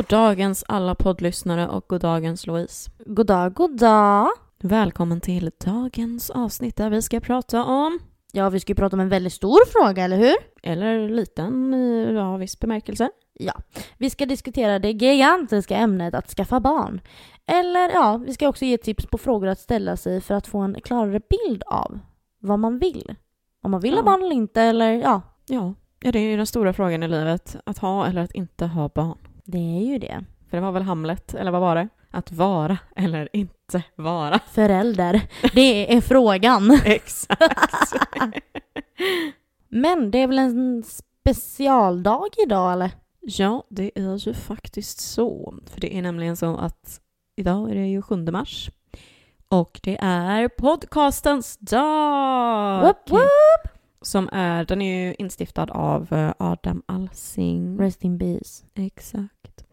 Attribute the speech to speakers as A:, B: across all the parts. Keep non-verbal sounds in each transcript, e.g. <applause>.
A: God dagens alla poddlyssnare och god dagens Louise.
B: God dag, god dag.
A: Välkommen till dagens avsnitt där vi ska prata om,
B: Ja, vi ska ju prata om en väldigt stor fråga, eller hur?
A: eller liten i ja, viss bemärkelse.
B: Vi ska diskutera det gigantiska ämnet att skaffa barn. Eller ja, vi ska också ge tips på frågor att ställa sig för att få en klarare bild av vad man vill. Om man vill ha
A: Ja.
B: barn eller inte, eller ja,
A: Ja, ja, det är ju den stora frågan i livet. Att ha eller att inte ha barn.
B: Det är ju det.
A: För det var väl Hamlet, eller vad var det? Att vara eller inte vara.
B: Förälder, det är frågan. <laughs>
A: Exakt. <laughs>
B: Men det är väl en specialdag idag, eller?
A: Ja, det är ju faktiskt så. För det är nämligen så att idag är det ju 7 mars. Och det är podcastens dag!
B: Woop, woop.
A: Som är, den är ju instiftad av eh, Adam Alsing.
B: Rest in peace.
A: Exakt.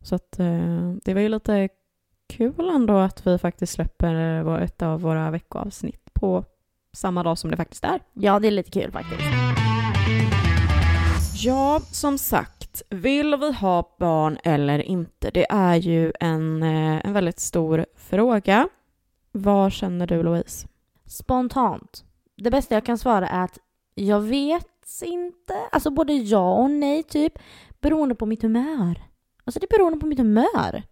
A: Så att eh, det var ju lite kul ändå att vi faktiskt släpper vår- ett av våra veckoavsnitt på samma dag som det faktiskt är.
B: Ja, det är lite kul faktiskt.
A: Ja, som sagt, vill vi ha barn eller inte? Det är ju en, eh, en väldigt stor fråga. Vad känner du Louise?
B: Spontant. Det bästa jag kan svara är att jag vet inte. Alltså både ja och nej typ. Beroende på mitt humör. Alltså det är beroende på mitt humör.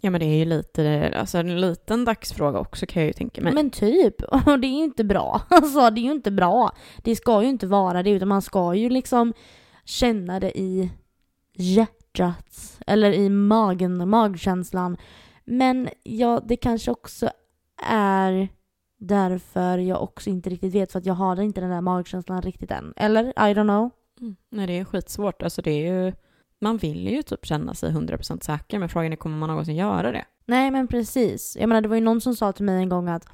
A: Ja men det är ju lite, alltså en liten dagsfråga också kan jag ju tänka mig.
B: Men typ. <laughs> Och det är ju inte bra. Alltså det är ju inte bra. Det ska ju inte vara det utan man ska ju liksom känna det i hjärtat. Eller i magen, magkänslan. Men ja, det kanske också är därför jag också inte riktigt vet för att jag har inte den där magkänslan riktigt än. Eller? I don't know.
A: Mm. Nej det är skitsvårt, alltså det är ju, man vill ju typ känna sig 100% säker men frågan är kommer man någonsin göra det?
B: Nej men precis. Jag menar det var ju någon som sa till mig en gång att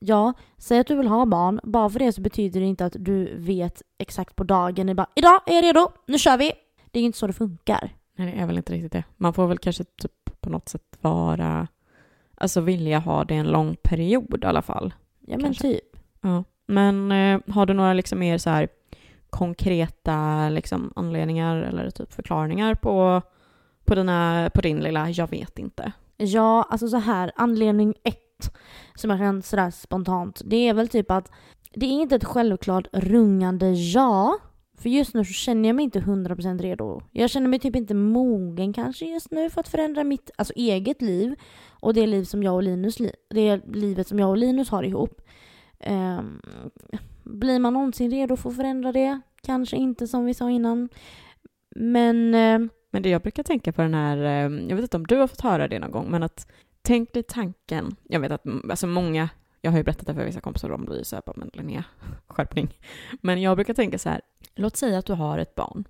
B: ja, säg att du vill ha barn. Bara för det så betyder det inte att du vet exakt på dagen. Det är bara idag är jag redo, nu kör vi. Det är ju inte så det funkar.
A: Nej det är väl inte riktigt det. Man får väl kanske typ på något sätt vara, alltså vilja ha det en lång period i alla fall.
B: Ja men
A: Kanske.
B: typ.
A: Ja. Men eh, har du några liksom mer så här konkreta liksom anledningar eller typ förklaringar på, på, dina, på din lilla jag vet inte?
B: Ja, alltså så här, anledning ett som jag kan sådär spontant, det är väl typ att det är inte ett självklart rungande ja. För just nu så känner jag mig inte 100% redo. Jag känner mig typ inte mogen kanske just nu för att förändra mitt alltså, eget liv och det liv som jag och Linus, li- det livet som jag och Linus har ihop. Um, blir man någonsin redo för att förändra det? Kanske inte som vi sa innan. Men Uh,
A: Men det jag brukar tänka på den här, eh, jag vet inte om du har fått höra det någon gång, men att tänk dig tanken, jag vet att alltså många, jag har ju berättat det för vissa kompisar, de blir ju så här, bara, men Linnea, <laughs> skärpning. Men jag brukar tänka så här, låt säga att du har ett barn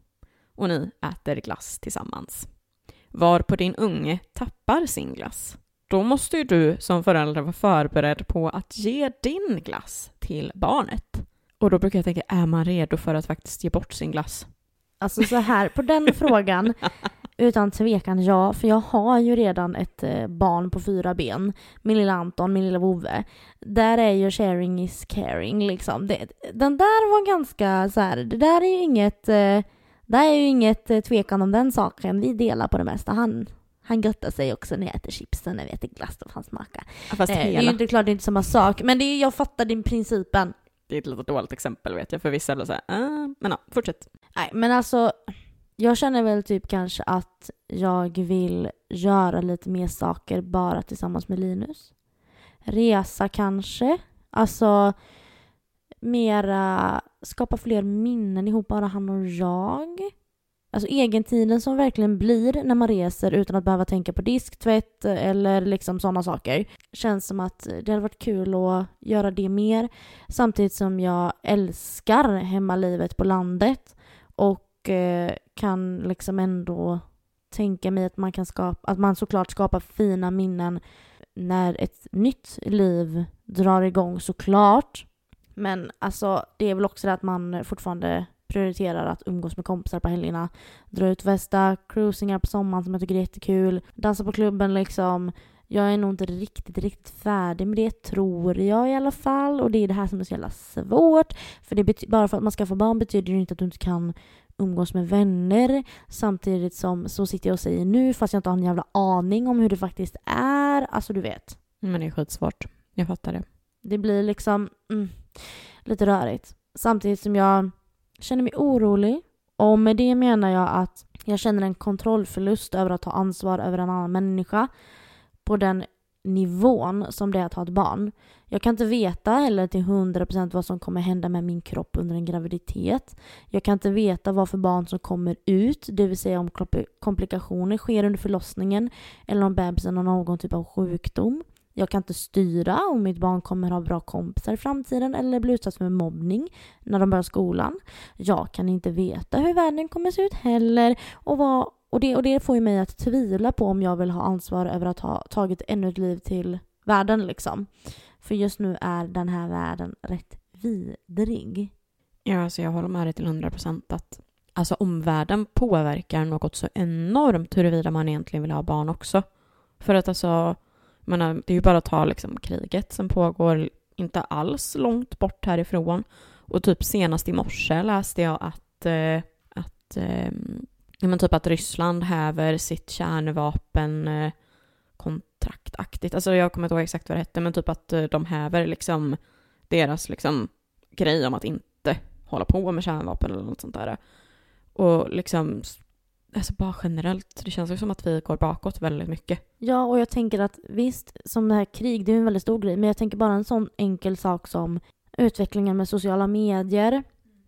A: och ni äter glass tillsammans. Var på din unge tappar sin glass. Då måste ju du som förälder vara förberedd på att ge din glass till barnet. Och då brukar jag tänka, är man redo för att faktiskt ge bort sin glass?
B: Alltså så här, på den frågan, <laughs> utan tvekan ja, för jag har ju redan ett eh, barn på fyra ben. Min lilla Anton, min lilla vovve. Där är ju sharing is caring liksom. Det, den där var ganska så här, det där är ju inget, eh, det är ju inget eh, tvekan om den saken. Vi delar på det mesta. Han, han göttar sig också när jag äter chips och när vi äter glass och han smakar.
A: Fast
B: Eh, det är
A: hela.
B: ju inte klart det är inte samma sak, men det är, jag fattar din principen.
A: Det är ett lite dåligt exempel vet jag, för vissa är så här, ah, men ja, fortsätt.
B: Nej, men alltså jag känner väl typ kanske att jag vill göra lite mer saker bara tillsammans med Linus. Resa kanske. Alltså mera skapa fler minnen ihop, bara han och jag. Alltså egentiden som verkligen blir när man reser utan att behöva tänka på disk, tvätt eller liksom sådana saker. Känns som att det hade varit kul att göra det mer. Samtidigt som jag älskar hemmalivet på landet och och eh, kan liksom ändå tänka mig att man kan skapa, att man såklart skapar fina minnen när ett nytt liv drar igång såklart. Men alltså det är väl också det att man fortfarande prioriterar att umgås med kompisar på helgerna. Dra ut västa, cruisingar på sommaren som jag tycker är jättekul. Dansa på klubben liksom. Jag är nog inte riktigt, riktigt färdig med det, tror jag i alla fall. Och det är det här som är så jävla svårt. För det bara för att man ska få barn betyder det inte att du inte kan umgås med vänner samtidigt som så sitter jag och säger nu fast jag inte har en jävla aning om hur det faktiskt är. Alltså du vet.
A: Men det är skitsvårt. Jag fattar det.
B: Det blir liksom mm, lite rörigt. Samtidigt som jag känner mig orolig. Och med det menar jag att jag känner en kontrollförlust över att ta ansvar över en annan människa på den nivån som det är att ha ett barn. Jag kan inte veta heller till 100% vad som kommer hända med min kropp under en graviditet. Jag kan inte veta vad för barn som kommer ut, det vill säga om komplikationer sker under förlossningen eller om bebisen har någon typ av sjukdom. Jag kan inte styra om mitt barn kommer ha bra kompisar i framtiden eller bli utsatt för mobbning när de börjar skolan. Jag kan inte veta hur världen kommer se ut heller och, vad, och, det, och det får ju mig att tvivla på om jag vill ha ansvar över att ha tagit ännu ett liv till världen liksom. För just nu är den här världen rätt vidrig.
A: Ja, alltså jag håller med dig till 100 procent att alltså omvärlden påverkar något så enormt huruvida man egentligen vill ha barn också. För att alltså men det är ju bara att ta liksom kriget som pågår inte alls långt bort härifrån. Och typ senast i morse läste jag att, eh, att, eh, men typ att Ryssland häver sitt kärnvapen eh, kontraktaktigt. Alltså jag kommer inte ihåg exakt vad det hette, men typ att eh, de häver liksom deras liksom grej om att inte hålla på med kärnvapen eller något sånt där. Och liksom alltså bara generellt, det känns ju som att vi går bakåt väldigt mycket.
B: Ja, och jag tänker att visst, som det här krig, det är en väldigt stor grej, men jag tänker bara en sån enkel sak som utvecklingen med sociala medier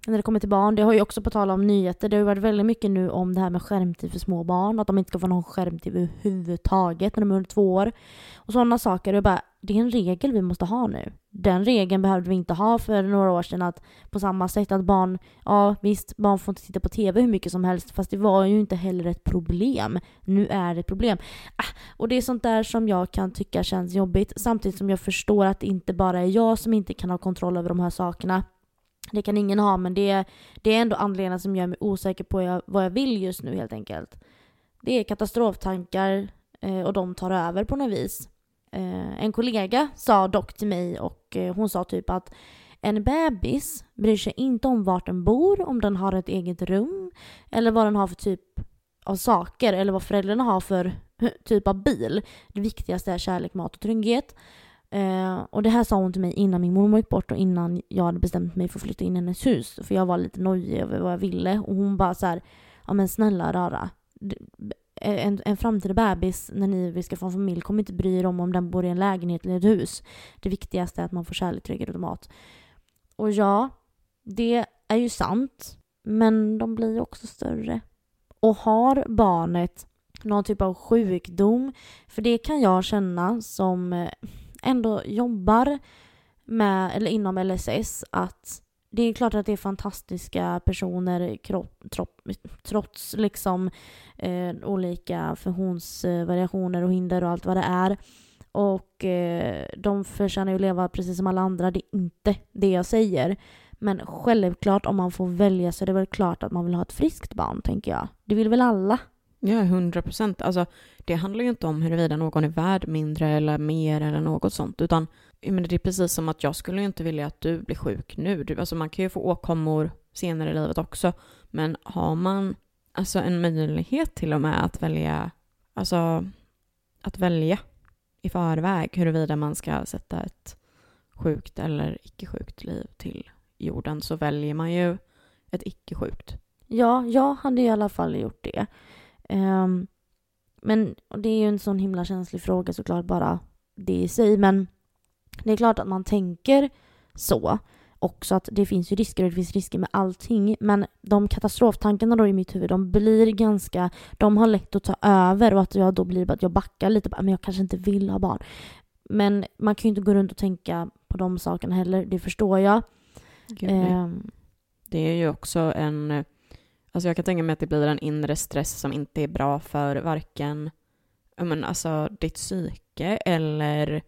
B: när det kommer till barn. Det har ju också på tal om nyheter, det har ju varit väldigt mycket nu om det här med skärmtid för små barn, att de inte ska få någon skärmtid överhuvudtaget när de är under två år. Och sådana saker. Och bara, det är en regel vi måste ha nu. Den regeln behövde vi inte ha för några år sedan. Att på samma sätt att barn, ja visst, barn får inte titta på TV hur mycket som helst. Fast det var ju inte heller ett problem. Nu är det ett problem. Ah, och det är sånt där som jag kan tycka känns jobbigt. Samtidigt som jag förstår att det inte bara är jag som inte kan ha kontroll över de här sakerna. Det kan ingen ha, men det, det är ändå anledningen som gör mig osäker på vad jag vill just nu helt enkelt. Det är katastroftankar eh, och de tar över på något vis. Eh, en kollega sa dock till mig och eh, hon sa typ att en bebis bryr sig inte om vart den bor, om den har ett eget rum eller vad den har för typ av saker eller vad föräldrarna har för <laughs> typ av bil. Det viktigaste är kärlek, mat och trygghet. Eh, och det här sa hon till mig innan min mormor gick bort och innan jag hade bestämt mig för att flytta in i hennes hus. För jag var lite nojig över vad jag ville och hon bara så här, ja men snälla rara eh, en, en framtida bebis när ni vill ska få en familj kommer inte bry er om om den bor i en lägenhet eller ett hus. Det viktigaste är att man får kärlek, trygghet och mat. Och ja, det är ju sant. Men de blir ju också större. Och har barnet någon typ av sjukdom, för det kan jag känna som eh, ändå jobbar med, eller inom LSS, att det är klart att det är fantastiska personer trots liksom eh, olika funktionsvariationer och hinder och allt vad det är. Och eh, de förtjänar ju att leva precis som alla andra. Det är inte det jag säger. Men självklart om man får välja så är det väl klart att man vill ha ett friskt barn, tänker jag. Det vill väl alla?
A: Ja, hundra procent. Alltså, det handlar ju inte om huruvida någon är värd mindre eller mer eller något sånt, utan men det är precis som att jag skulle inte vilja att du blir sjuk nu. Du, alltså man kan ju få åkommor senare i livet också, men har man alltså en möjlighet till och med att välja, alltså att välja i förväg huruvida man ska sätta ett sjukt eller icke sjukt liv till jorden så väljer man ju ett icke sjukt.
B: Ja, jag hade i alla fall gjort det. Um, men det är ju en sån himla känslig fråga såklart bara det i sig. Men det är klart att man tänker så också att det finns ju risker och det finns risker med allting. Men de katastroftankarna då i mitt huvud, de blir ganska, de har lätt att ta över och att jag då blir att jag backar lite, men jag kanske inte vill ha barn. Men man kan ju inte gå runt och tänka på de sakerna heller, det förstår jag.
A: eh, det är ju också en, alltså jag kan tänka mig att det blir en inre stress som inte är bra för varken, men alltså ditt psyke eller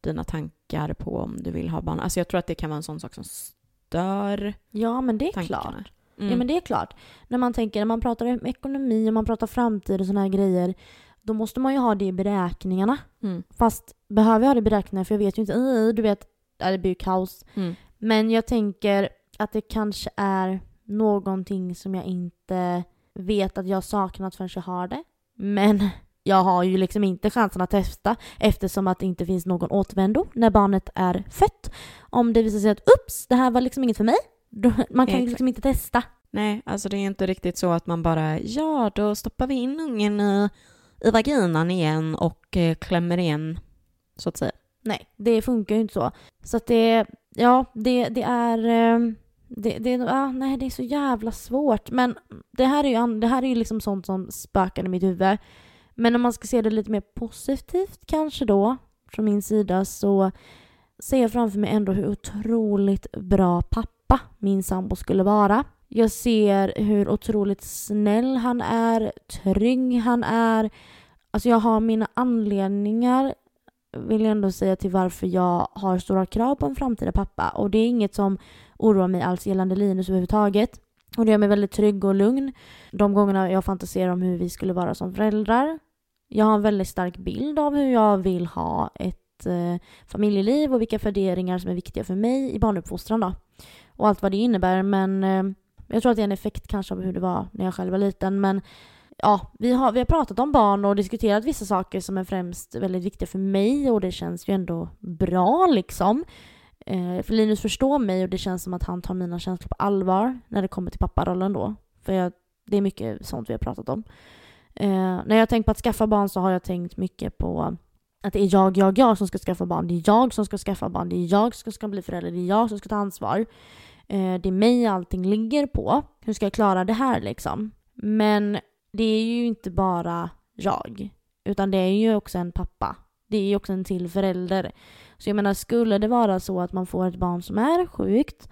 A: dina tankar på om du vill ha barn. Alltså jag tror att det kan vara en sån sak som stör
B: Ja, men det är tankarna. klart. Mm. Ja, men det är klart. När man tänker, när man pratar om ekonomi och man pratar framtid och såna här grejer, då måste man ju ha det i beräkningarna. Mm. Fast behöver jag ha det i beräkningarna? För jag vet ju inte, du vet, det blir ju kaos. Mm. Men jag tänker att det kanske är någonting som jag inte vet att jag saknat förrän jag har det. Men <laughs> jag har ju liksom inte chansen att testa eftersom att det inte finns någon återvändo när barnet är fött. Om det visar sig att ups, det här var liksom inget för mig. <laughs> Man kan ju liksom inte testa.
A: Nej, alltså det är inte riktigt så att man bara ja, då stoppar vi in ungen i, i vaginan igen och eh, klämmer igen, så att säga.
B: Nej, det funkar ju inte så. Så att det, ja, det, det är... eh, det, det, ah, nej, det är så jävla svårt. Men det här är ju, det här är ju liksom sånt som spökar i mitt huvud. Men om man ska se det lite mer positivt kanske då, från min sida, så ser jag framför mig ändå hur otroligt bra pappa min sambo skulle vara. Jag ser hur otroligt snäll han är, trygg han är. Alltså jag har mina anledningar vill jag ändå säga till varför jag har stora krav på en framtida pappa. Och det är inget som oroar mig alls gällande Linus överhuvudtaget. Och det gör mig väldigt trygg och lugn. De gångerna jag fantiserar om hur vi skulle vara som föräldrar. Jag har en väldigt stark bild av hur jag vill ha ett eh, familjeliv och vilka värderingar som är viktiga för mig i barnuppfostran då. Och allt vad det innebär. Men eh, jag tror att det är en effekt kanske av hur det var när jag själv var liten. Men ja, vi har, vi har pratat om barn och diskuterat vissa saker som är främst väldigt viktiga för mig och det känns ju ändå bra liksom. Eh, för Linus förstår mig och det känns som att han tar mina känslor på allvar när det kommer till papparollen då. För jag, det är mycket sånt vi har pratat om. Eh, när jag har tänkt på att skaffa barn så har jag tänkt mycket på att det är jag, jag, jag som ska skaffa barn. Det är jag som ska skaffa barn. Det är jag som ska bli förälder. Det är jag som ska ta ansvar. Eh, det är mig allting ligger på. Hur ska jag klara det här liksom? Men det är ju inte bara jag. Utan det är ju också en pappa. Det är ju också en till förälder. Så jag menar, skulle det vara så att man får ett barn som är sjukt,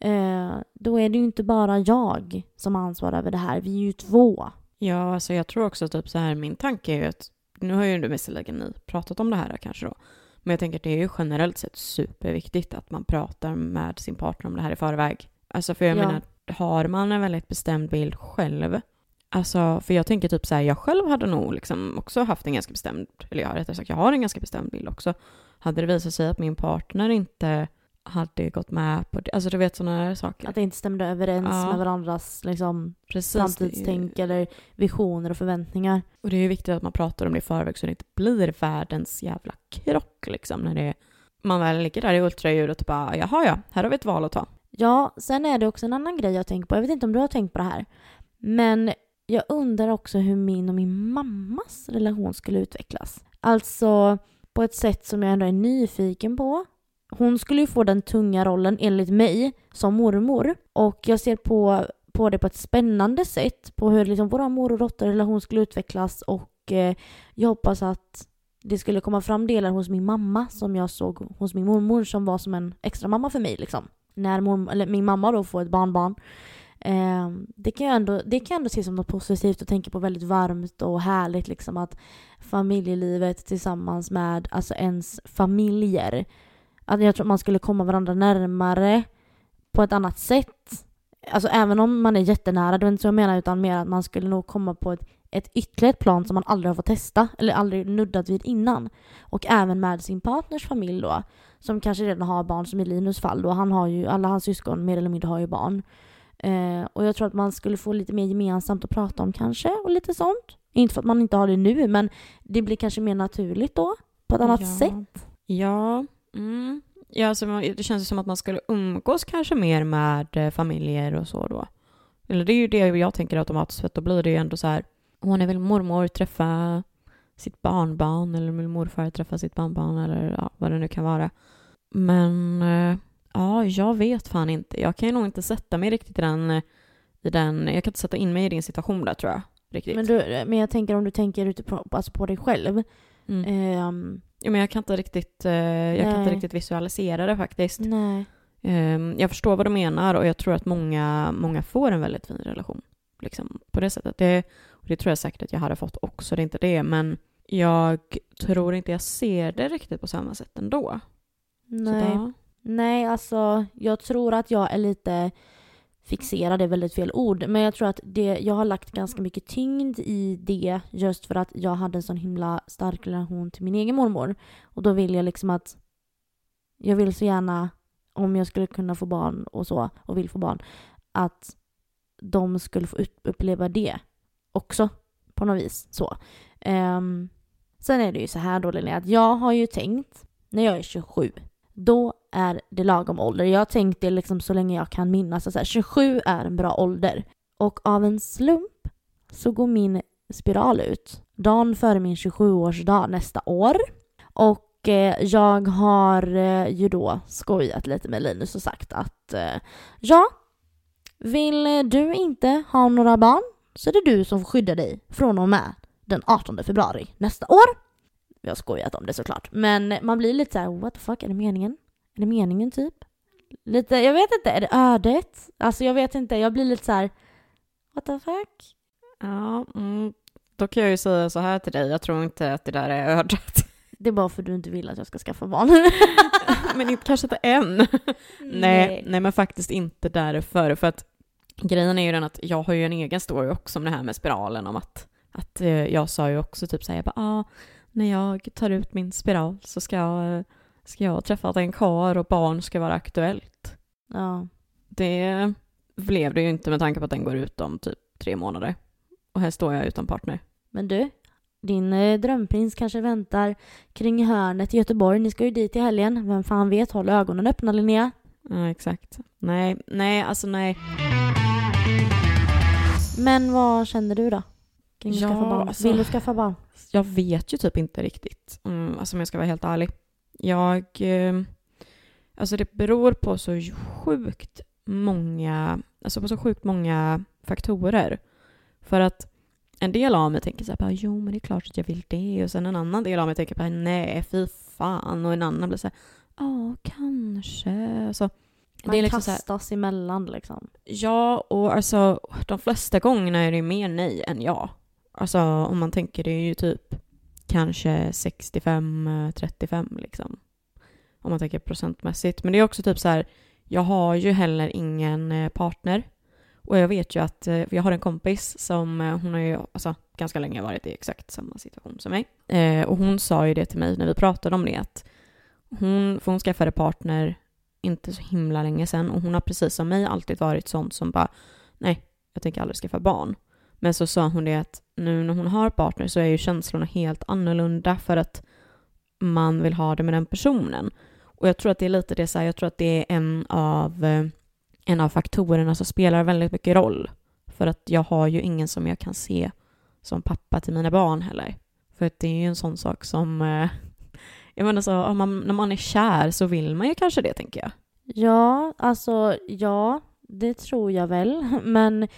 B: eh, då är det ju inte bara jag som ansvarar över det här. Vi är ju två.
A: Ja, alltså jag tror också typ så här, min tanke är ju att, nu har ju visserligen ni pratat om det här kanske då, men jag tänker att det är ju generellt sett superviktigt att man pratar med sin partner om det här i förväg. Alltså för jag
B: Ja.
A: menar, har man en väldigt bestämd bild själv, alltså för jag tänker typ så här, jag själv hade nog liksom också haft en ganska bestämd, eller jag rättare sagt, jag har en ganska bestämd bild också. Hade det visat sig att min partner inte hade gått med på det, alltså du vet sådana här saker.
B: Att det inte stämde överens
A: Ja.
B: med varandras liksom,
A: Precis. är ju-
B: framtidstänk eller visioner och förväntningar.
A: Och det är ju viktigt att man pratar om det i förväg så det inte blir världens jävla krock liksom när det man väl ligger där i ultraljudet och bara jaha ja, här har vi ett val att ta.
B: Ja, sen är det också en annan grej jag tänker på. Jag vet inte om du har tänkt på det här. Men jag undrar också hur min och min mammas relation skulle utvecklas. Alltså på ett sätt som jag ändå är nyfiken på. Hon skulle ju få den tunga rollen enligt mig som mormor. Och jag ser på, på det på ett spännande sätt. På hur liksom vår mor och dotterrelation skulle utvecklas. Och eh, jag hoppas att det skulle komma fram delar hos min mamma som jag såg hos min mormor som var som en extra mamma för mig. Liksom när mormor, eller min mamma då får ett barnbarn. Eh, det, kan jag ändå, det kan jag ändå se som något positivt och tänka på väldigt varmt och härligt liksom att familjelivet tillsammans med alltså ens familjer. Att jag tror att man skulle komma varandra närmare på ett annat sätt. Alltså även om man är jättenära, det är inte så jag menar utan mer att man skulle nog komma på ett, ett ytterligare plan som man aldrig har fått testa eller aldrig nuddat vid innan. Och även med sin partners familj då som kanske redan har barn, som i Linus fall då. Han har ju, alla hans syskon mer eller mindre har ju barn. Eh, och jag tror att man skulle få lite mer gemensamt att prata om kanske, och lite sånt. Inte för att man inte har det nu, men det blir kanske mer naturligt då, på ett annat
A: Ja.
B: sätt.
A: Ja, mm. ja alltså, det känns som att man skulle umgås kanske mer med eh, familjer och så då. Eller det är ju det jag tänker automatiskt för då blir det ju ändå så här, hon är väl mormor träffa sitt barnbarn eller vill morfar träffa sitt barnbarn eller ja, vad det nu kan vara. Men eh, ja, jag vet fan inte. Jag kan ju nog inte sätta mig riktigt i den, i den, jag kan inte sätta in mig i din situation där tror jag. Riktigt.
B: Men, du, men jag tänker om du tänker utifrån, alltså på dig själv.
A: mm.
B: Ehm,
A: ja, men jag kan inte riktigt, eh, jag kan inte
B: Nej.
A: riktigt visualisera det faktiskt.
B: nej.
A: Ehm, jag förstår vad du menar och jag tror att många, många får en väldigt fin relation. Liksom, på det sättet. Det, det tror jag säkert att jag hade fått också, det är inte det. Men jag tror inte jag ser det riktigt på samma sätt ändå. Så
B: Nej. Nej, alltså jag tror att jag är lite fixerad, det är väldigt fel ord, men jag tror att det, jag har lagt ganska mycket tyngd i det just för att jag hade en sån himla stark relation till min egen mormor. Och då vill jag liksom att jag vill så gärna, om jag skulle kunna få barn och så, och vill få barn, att de skulle få uppleva det också på något vis. Så. Um, sen är det ju så här då Linnea, att jag har ju tänkt när jag är 27, då är det lagom ålder. Jag har tänkt det liksom så länge jag kan minnas. Att så här, 27 är en bra ålder. Och av en slump så går min spiral ut dagen före min 27-årsdag nästa år. Och eh, jag har eh, ju då skojat lite med Linus och sagt att eh, ja, vill du inte ha några barn så är det du som får skydda dig från och med den 18 februari nästa år. Vi har skojat om det såklart, men man blir lite så här: what the fuck, är det meningen? Är det meningen typ? Lite, jag vet inte, är det ödet? Alltså jag vet inte, jag blir lite så här, what the fuck?
A: Ja, mm, då kan jag ju säga så här till dig, jag tror inte att det där är ödet. <laughs>
B: Det är bara för att du inte vill att jag ska skaffa barn. <laughs>
A: men inte, kanske inte än. Nej. nej, nej men faktiskt inte därför. För att grejen är ju den att jag har ju en egen story också om det här med spiralen om att, att eh, jag sa ju också typ såhär, jag bara, ah, när jag tar ut min spiral så ska jag, ska jag träffa en kar och barn ska vara aktuellt.
B: Ja.
A: Det blev det ju inte med tanke på att den går ut om typ tre månader. Och här står jag utan partner.
B: Men du, din eh, drömprins kanske väntar kring hörnet i Göteborg. Ni ska ju dit i helgen. Vem fan vet, håll ögonen öppna Linnea.
A: Ja, exakt. Nej, nej, alltså nej.
B: Men vad känner du då? Kring att ja, skaffa barn? Alltså, Vill du skaffa barn?
A: Jag vet ju typ inte riktigt. Mm, alltså om jag ska vara helt ärlig. Jag... Eh, alltså det beror på så sjukt många... Alltså på så sjukt många faktorer. För att en del av mig tänker så här, jo men det är klart att jag vill det. Och sen en annan del av mig tänker bara, nej fy fan. Och en annan blir så här, ja kanske. Så,
B: Man det är liksom kastas här, emellan liksom.
A: Ja, och alltså de flesta gångerna är det mer nej än ja. Alltså om man tänker det är ju typ kanske 65-35 eh, liksom. Om man tänker procentmässigt. Men det är också typ så här, jag har ju heller ingen eh, partner. Och jag vet ju att för jag har en kompis som, hon har ju alltså, ganska länge varit i exakt samma situation som mig. Eh, och hon sa ju det till mig när vi pratade om det att hon, för hon skaffade partner inte så himla länge sedan och hon har precis som mig alltid varit sånt som bara nej, jag tänker aldrig skaffa barn. Men så sa hon det att nu när hon har partner så är ju känslorna helt annorlunda för att man vill ha det med den personen. Och jag tror att det är lite det så här, jag tror att det är en av eh, en av faktorerna som spelar väldigt mycket roll. För att jag har ju ingen som jag kan se som pappa till mina barn heller. För att det är ju en sån sak som... Eh, jag menar så, om man, när man är kär så vill man ju kanske det, tänker jag.
B: Ja, alltså ja, det tror jag väl. <laughs> Men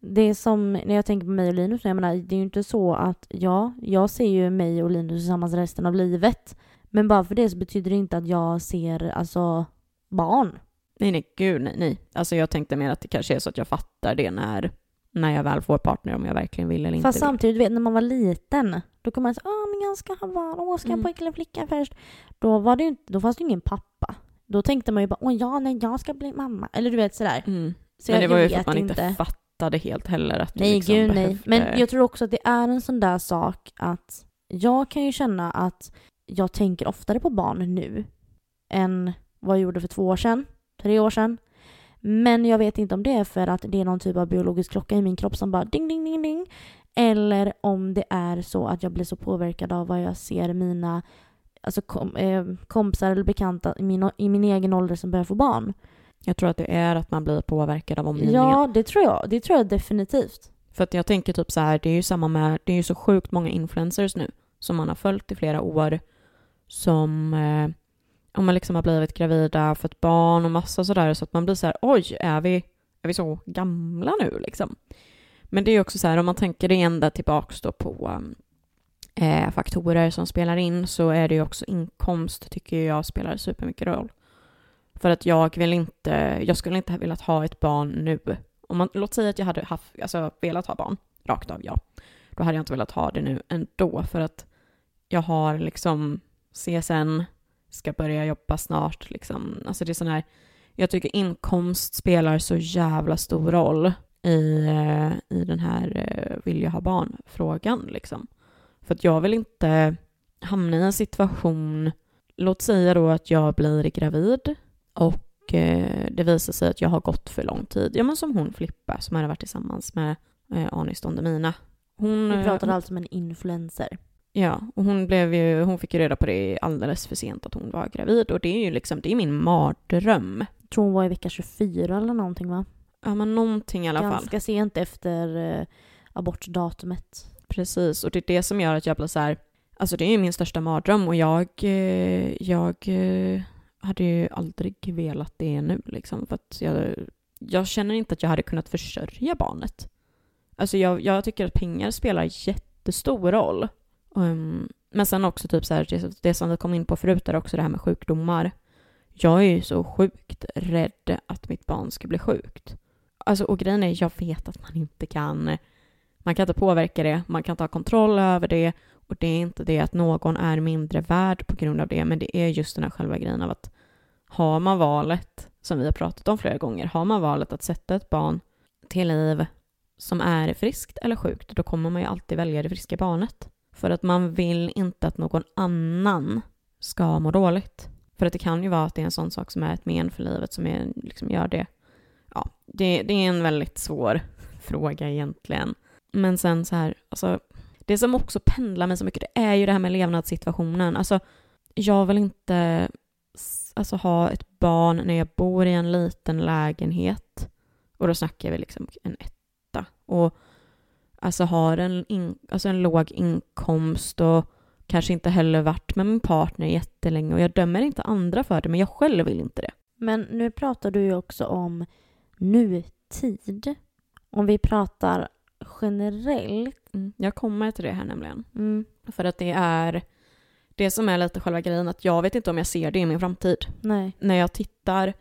B: det som, när jag tänker på mig och Linus, jag menar, det är ju inte så att, ja, jag ser ju mig och Linus tillsammans resten av livet. Men bara för det så betyder det inte att jag ser, alltså, barn.
A: Nej, nej, gud nej, nej. Alltså jag tänkte mer att det kanske är så att jag fattar det när, när jag väl får partner, om jag verkligen vill eller inte
B: Fast samtidigt, vet, när man var liten, då kom man säga åh men jag ska ha barn, åh ska jag mm. pojke eller flicka först? Då, var det inte, då fanns det ju ingen pappa. Då tänkte man ju bara, åh ja, nej jag ska bli mamma. Eller du vet sådär.
A: Mm. Så men det var ju för att man inte, inte fattade helt heller att
B: Nej, liksom gud behövde... nej. Men jag tror också att det är en sån där sak att jag kan ju känna att jag tänker oftare på barn nu än vad jag gjorde för två år sedan tre år sedan. Men jag vet inte om det är för att det är någon typ av biologisk klocka i min kropp som bara ding, ding, ding, ding. Eller om det är så att jag blir så påverkad av vad jag ser mina alltså kom, eh, kompisar eller bekanta i min, i min egen ålder som börjar få barn.
A: Jag tror att det är att man blir påverkad av omgivningen.
B: Ja, det tror jag. Det tror jag definitivt.
A: För att jag tänker typ så här, det är ju samma med, det är ju så sjukt många influencers nu som man har följt i flera år som eh, om man liksom har blivit gravida, fått barn och massa sådär så att man blir så här, oj, är vi, är vi så gamla nu liksom? Men det är också så här, om man tänker det ända tillbaks då på eh, faktorer som spelar in så är det ju också inkomst tycker jag spelar supermycket roll. För att jag vill inte, jag skulle inte ha velat ha ett barn nu. Om man, låt säga att jag hade haft, alltså velat ha barn, rakt av ja. Då hade jag inte velat ha det nu ändå för att jag har liksom CSN, ska börja jobba snart. Liksom. Alltså det är sån här, jag tycker inkomst spelar så jävla stor roll i, eh, i den här eh, vill jag ha barn-frågan. Liksom. För att jag vill inte hamna i en situation, låt säga då att jag blir gravid och eh, det visar sig att jag har gått för lång tid. Ja men som hon Flippa som hade varit tillsammans med eh, Anis Don Demina. Hon,
B: Vi pratar
A: eh,
B: alltså om en influencer.
A: Ja, och hon, blev ju, hon fick ju reda på det alldeles för sent att hon var gravid och det är ju liksom, det är min mardröm.
B: Jag tror hon var i vecka 24 eller någonting va?
A: Ja men någonting i alla fall.
B: Ganska sent efter eh, abortdatumet.
A: Precis, och det är det som gör att jag blir så här, alltså det är ju min största mardröm och jag, eh, jag eh, hade ju aldrig velat det nu liksom för att jag, jag känner inte att jag hade kunnat försörja barnet. Alltså jag, jag tycker att pengar spelar jättestor roll. Um, men sen också typ så här, det, det som vi kom in på förut är också det här med sjukdomar. Jag är ju så sjukt rädd att mitt barn ska bli sjukt. Alltså, och grejen är, jag vet att man inte kan man kan inte påverka det, man kan inte ha kontroll över det och det är inte det att någon är mindre värd på grund av det, men det är just den här själva grejen av att har man valet, som vi har pratat om flera gånger, har man valet att sätta ett barn till liv som är friskt eller sjukt, då kommer man ju alltid välja det friska barnet. För att man vill inte att någon annan ska må dåligt. För att det kan ju vara att det är en sån sak som är ett men för livet som är, liksom gör det. Ja, det, det är en väldigt svår <laughs> fråga egentligen. Men sen så här, alltså, det som också pendlar mig så mycket, det är ju det här med levnadssituationen. Alltså, jag vill inte alltså, ha ett barn när jag bor i en liten lägenhet. Och då snackar vi liksom en etta. Och alltså har en, in, alltså en låg inkomst och kanske inte heller varit med min partner jättelänge. Och jag dömer inte andra för det, men jag själv vill inte det.
B: Men nu pratar du ju också om nutid. Om vi pratar generellt.
A: Mm. Jag kommer till det här nämligen.
B: Mm.
A: För att det är det som är lite själva grejen, att jag vet inte om jag ser det i min framtid.
B: Nej.
A: När jag tittar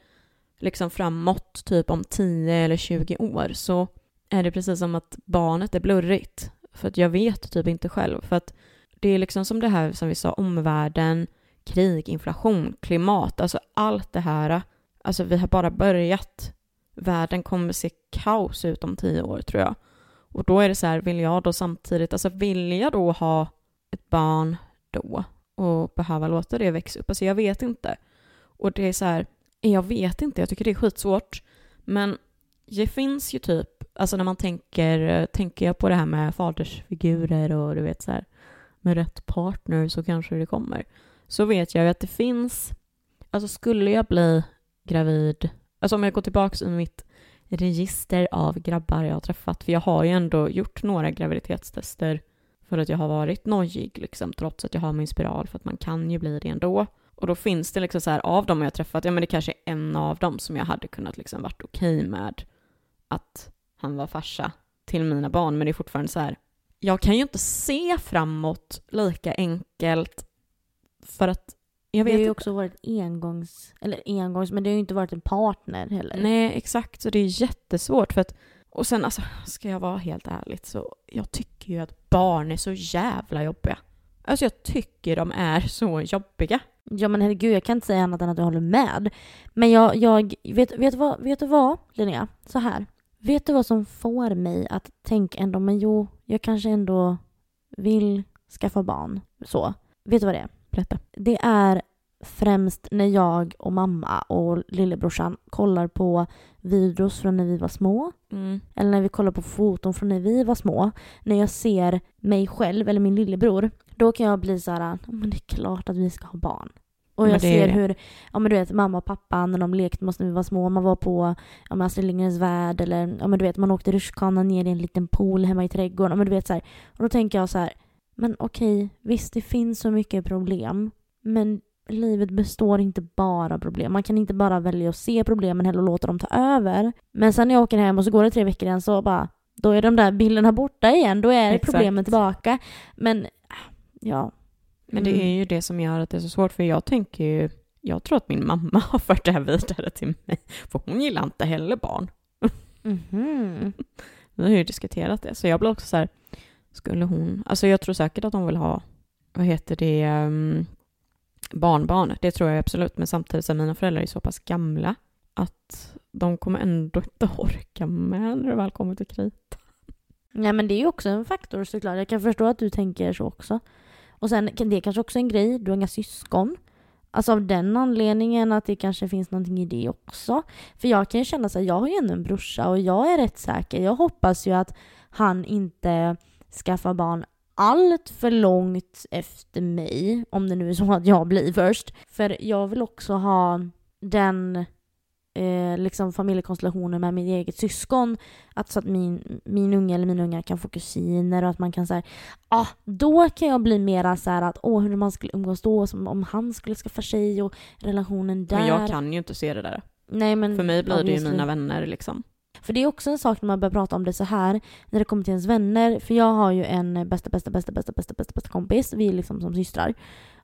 A: liksom framåt, typ om 10 eller 20 år, så är det precis som att barnet är blurrigt. För att jag vet typ inte själv. För att det är liksom som det här som vi sa, omvärlden, krig, inflation, klimat, alltså allt det här. Alltså vi har bara börjat. Världen kommer se kaos ut om tio år tror jag. Och då är det så här, vill jag då samtidigt, alltså vill jag då ha ett barn då och behöva låta det växa upp? Alltså jag vet inte. Och det är så här, jag vet inte, jag tycker det är skitsvårt. Men det finns ju typ, alltså när man tänker, tänker jag på det här med fadersfigurer och du vet så här, med rätt partner så kanske det kommer. Så vet jag ju att det finns, alltså skulle jag bli gravid, alltså om jag går tillbaka i mitt register av grabbar jag har träffat, för jag har ju ändå gjort några graviditetstester för att jag har varit nojig, liksom, trots att jag har min spiral, för att man kan ju bli det ändå. Och då finns det liksom så här, av dem jag har träffat, ja men det kanske är en av dem som jag hade kunnat liksom varit okej med att han var farsa till mina barn, men det är fortfarande så här, jag kan ju inte se framåt lika enkelt för att jag
B: Det
A: vet
B: har ju också varit engångs, eller engångs, men det har ju inte varit en partner heller.
A: Nej, exakt, så det är jättesvårt för att och sen alltså, ska jag vara helt ärlig så jag tycker ju att barn är så jävla jobbiga. Alltså jag tycker de är så jobbiga.
B: Ja men herregud, jag kan inte säga annat än att jag håller med. Men jag, jag vet, vet, du vad, vet du vad Linnea? Så här. Vet du vad som får mig att tänka ändå, men jo, jag kanske ändå vill skaffa barn. Så. Vet du vad det är?
A: Berätta.
B: Det är främst när jag och mamma och lillebrorsan kollar på videos från när vi var små.
A: Mm.
B: Eller när vi kollar på foton från när vi var små. När jag ser mig själv eller min lillebror. Då kan jag bli så här, "Ja, men det är klart att vi ska ha barn. Och jag ser hur, ja men du vet mamma och pappa när de lekte med oss när vi var små. Man var på ja, men Astrid Lindgrens värld eller ja men du vet man åkte rutschkana ner i en liten pool hemma i trädgården. Ja, men du vet så här. Och då tänker jag så här, men okej, visst det finns så mycket problem. Men livet består inte bara av problem. Man kan inte bara välja att se problemen heller och låta dem ta över. Men sen när jag åker hem och så går det tre veckor igen så bara, då är de där bilderna borta igen. Då är
A: Exakt.
B: problemen tillbaka. Men, ja.
A: Men det
B: Mm.
A: är ju det som gör att det är så svårt för jag tänker ju, jag tror att min mamma <laughs> har fört det här vidare till mig. För hon gillar inte heller barn.
B: Mhm.
A: Vi har ju diskuterat det. Så jag blir också så här, skulle hon, alltså jag tror säkert att hon vill ha, vad heter det, um, barnbarn. Det tror jag absolut. Men samtidigt så är mina föräldrar är så pass gamla att de kommer ändå inte <laughs> orka med när det väl kommer till krita.
B: Nej men det är ju också en faktor såklart. Jag kan förstå att du tänker så också. Och sen det är kanske också en grej, du har inga syskon. Alltså av den anledningen att det kanske finns någonting i det också. För jag kan ju känna så här, jag har ju ändå en brorsa och jag är rätt säker. Jag hoppas ju att han inte skaffar barn allt för långt efter mig, om det nu är så att jag blir först. För jag vill också ha den eh, liksom familjekonstellationen med mitt eget syskon. Att så att min, min unge eller mina unga kan få kusiner och att man kan säga ah, då kan jag bli mera så här att åh hur man skulle umgås då, som om han skulle skaffa sig och relationen där.
A: Men jag kan ju inte se det där.
B: Nej, men
A: För mig blir det ju mina vänner liksom.
B: För det är också en sak när man börjar prata om det så här när det kommer till ens vänner. För jag har ju en bästa, bästa, bästa, bästa, bästa, bästa, bästa kompis. Vi är liksom som systrar.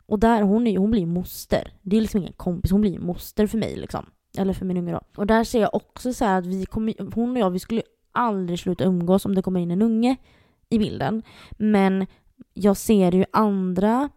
B: Och där, hon, är, hon blir ju moster. Det är liksom ingen kompis, hon blir ju moster för mig liksom. Eller för min unge då. Och där ser jag också så här att vi kommer, hon och jag, vi skulle ju aldrig sluta umgås om det kommer in en unge i bilden. Men jag ser ju andra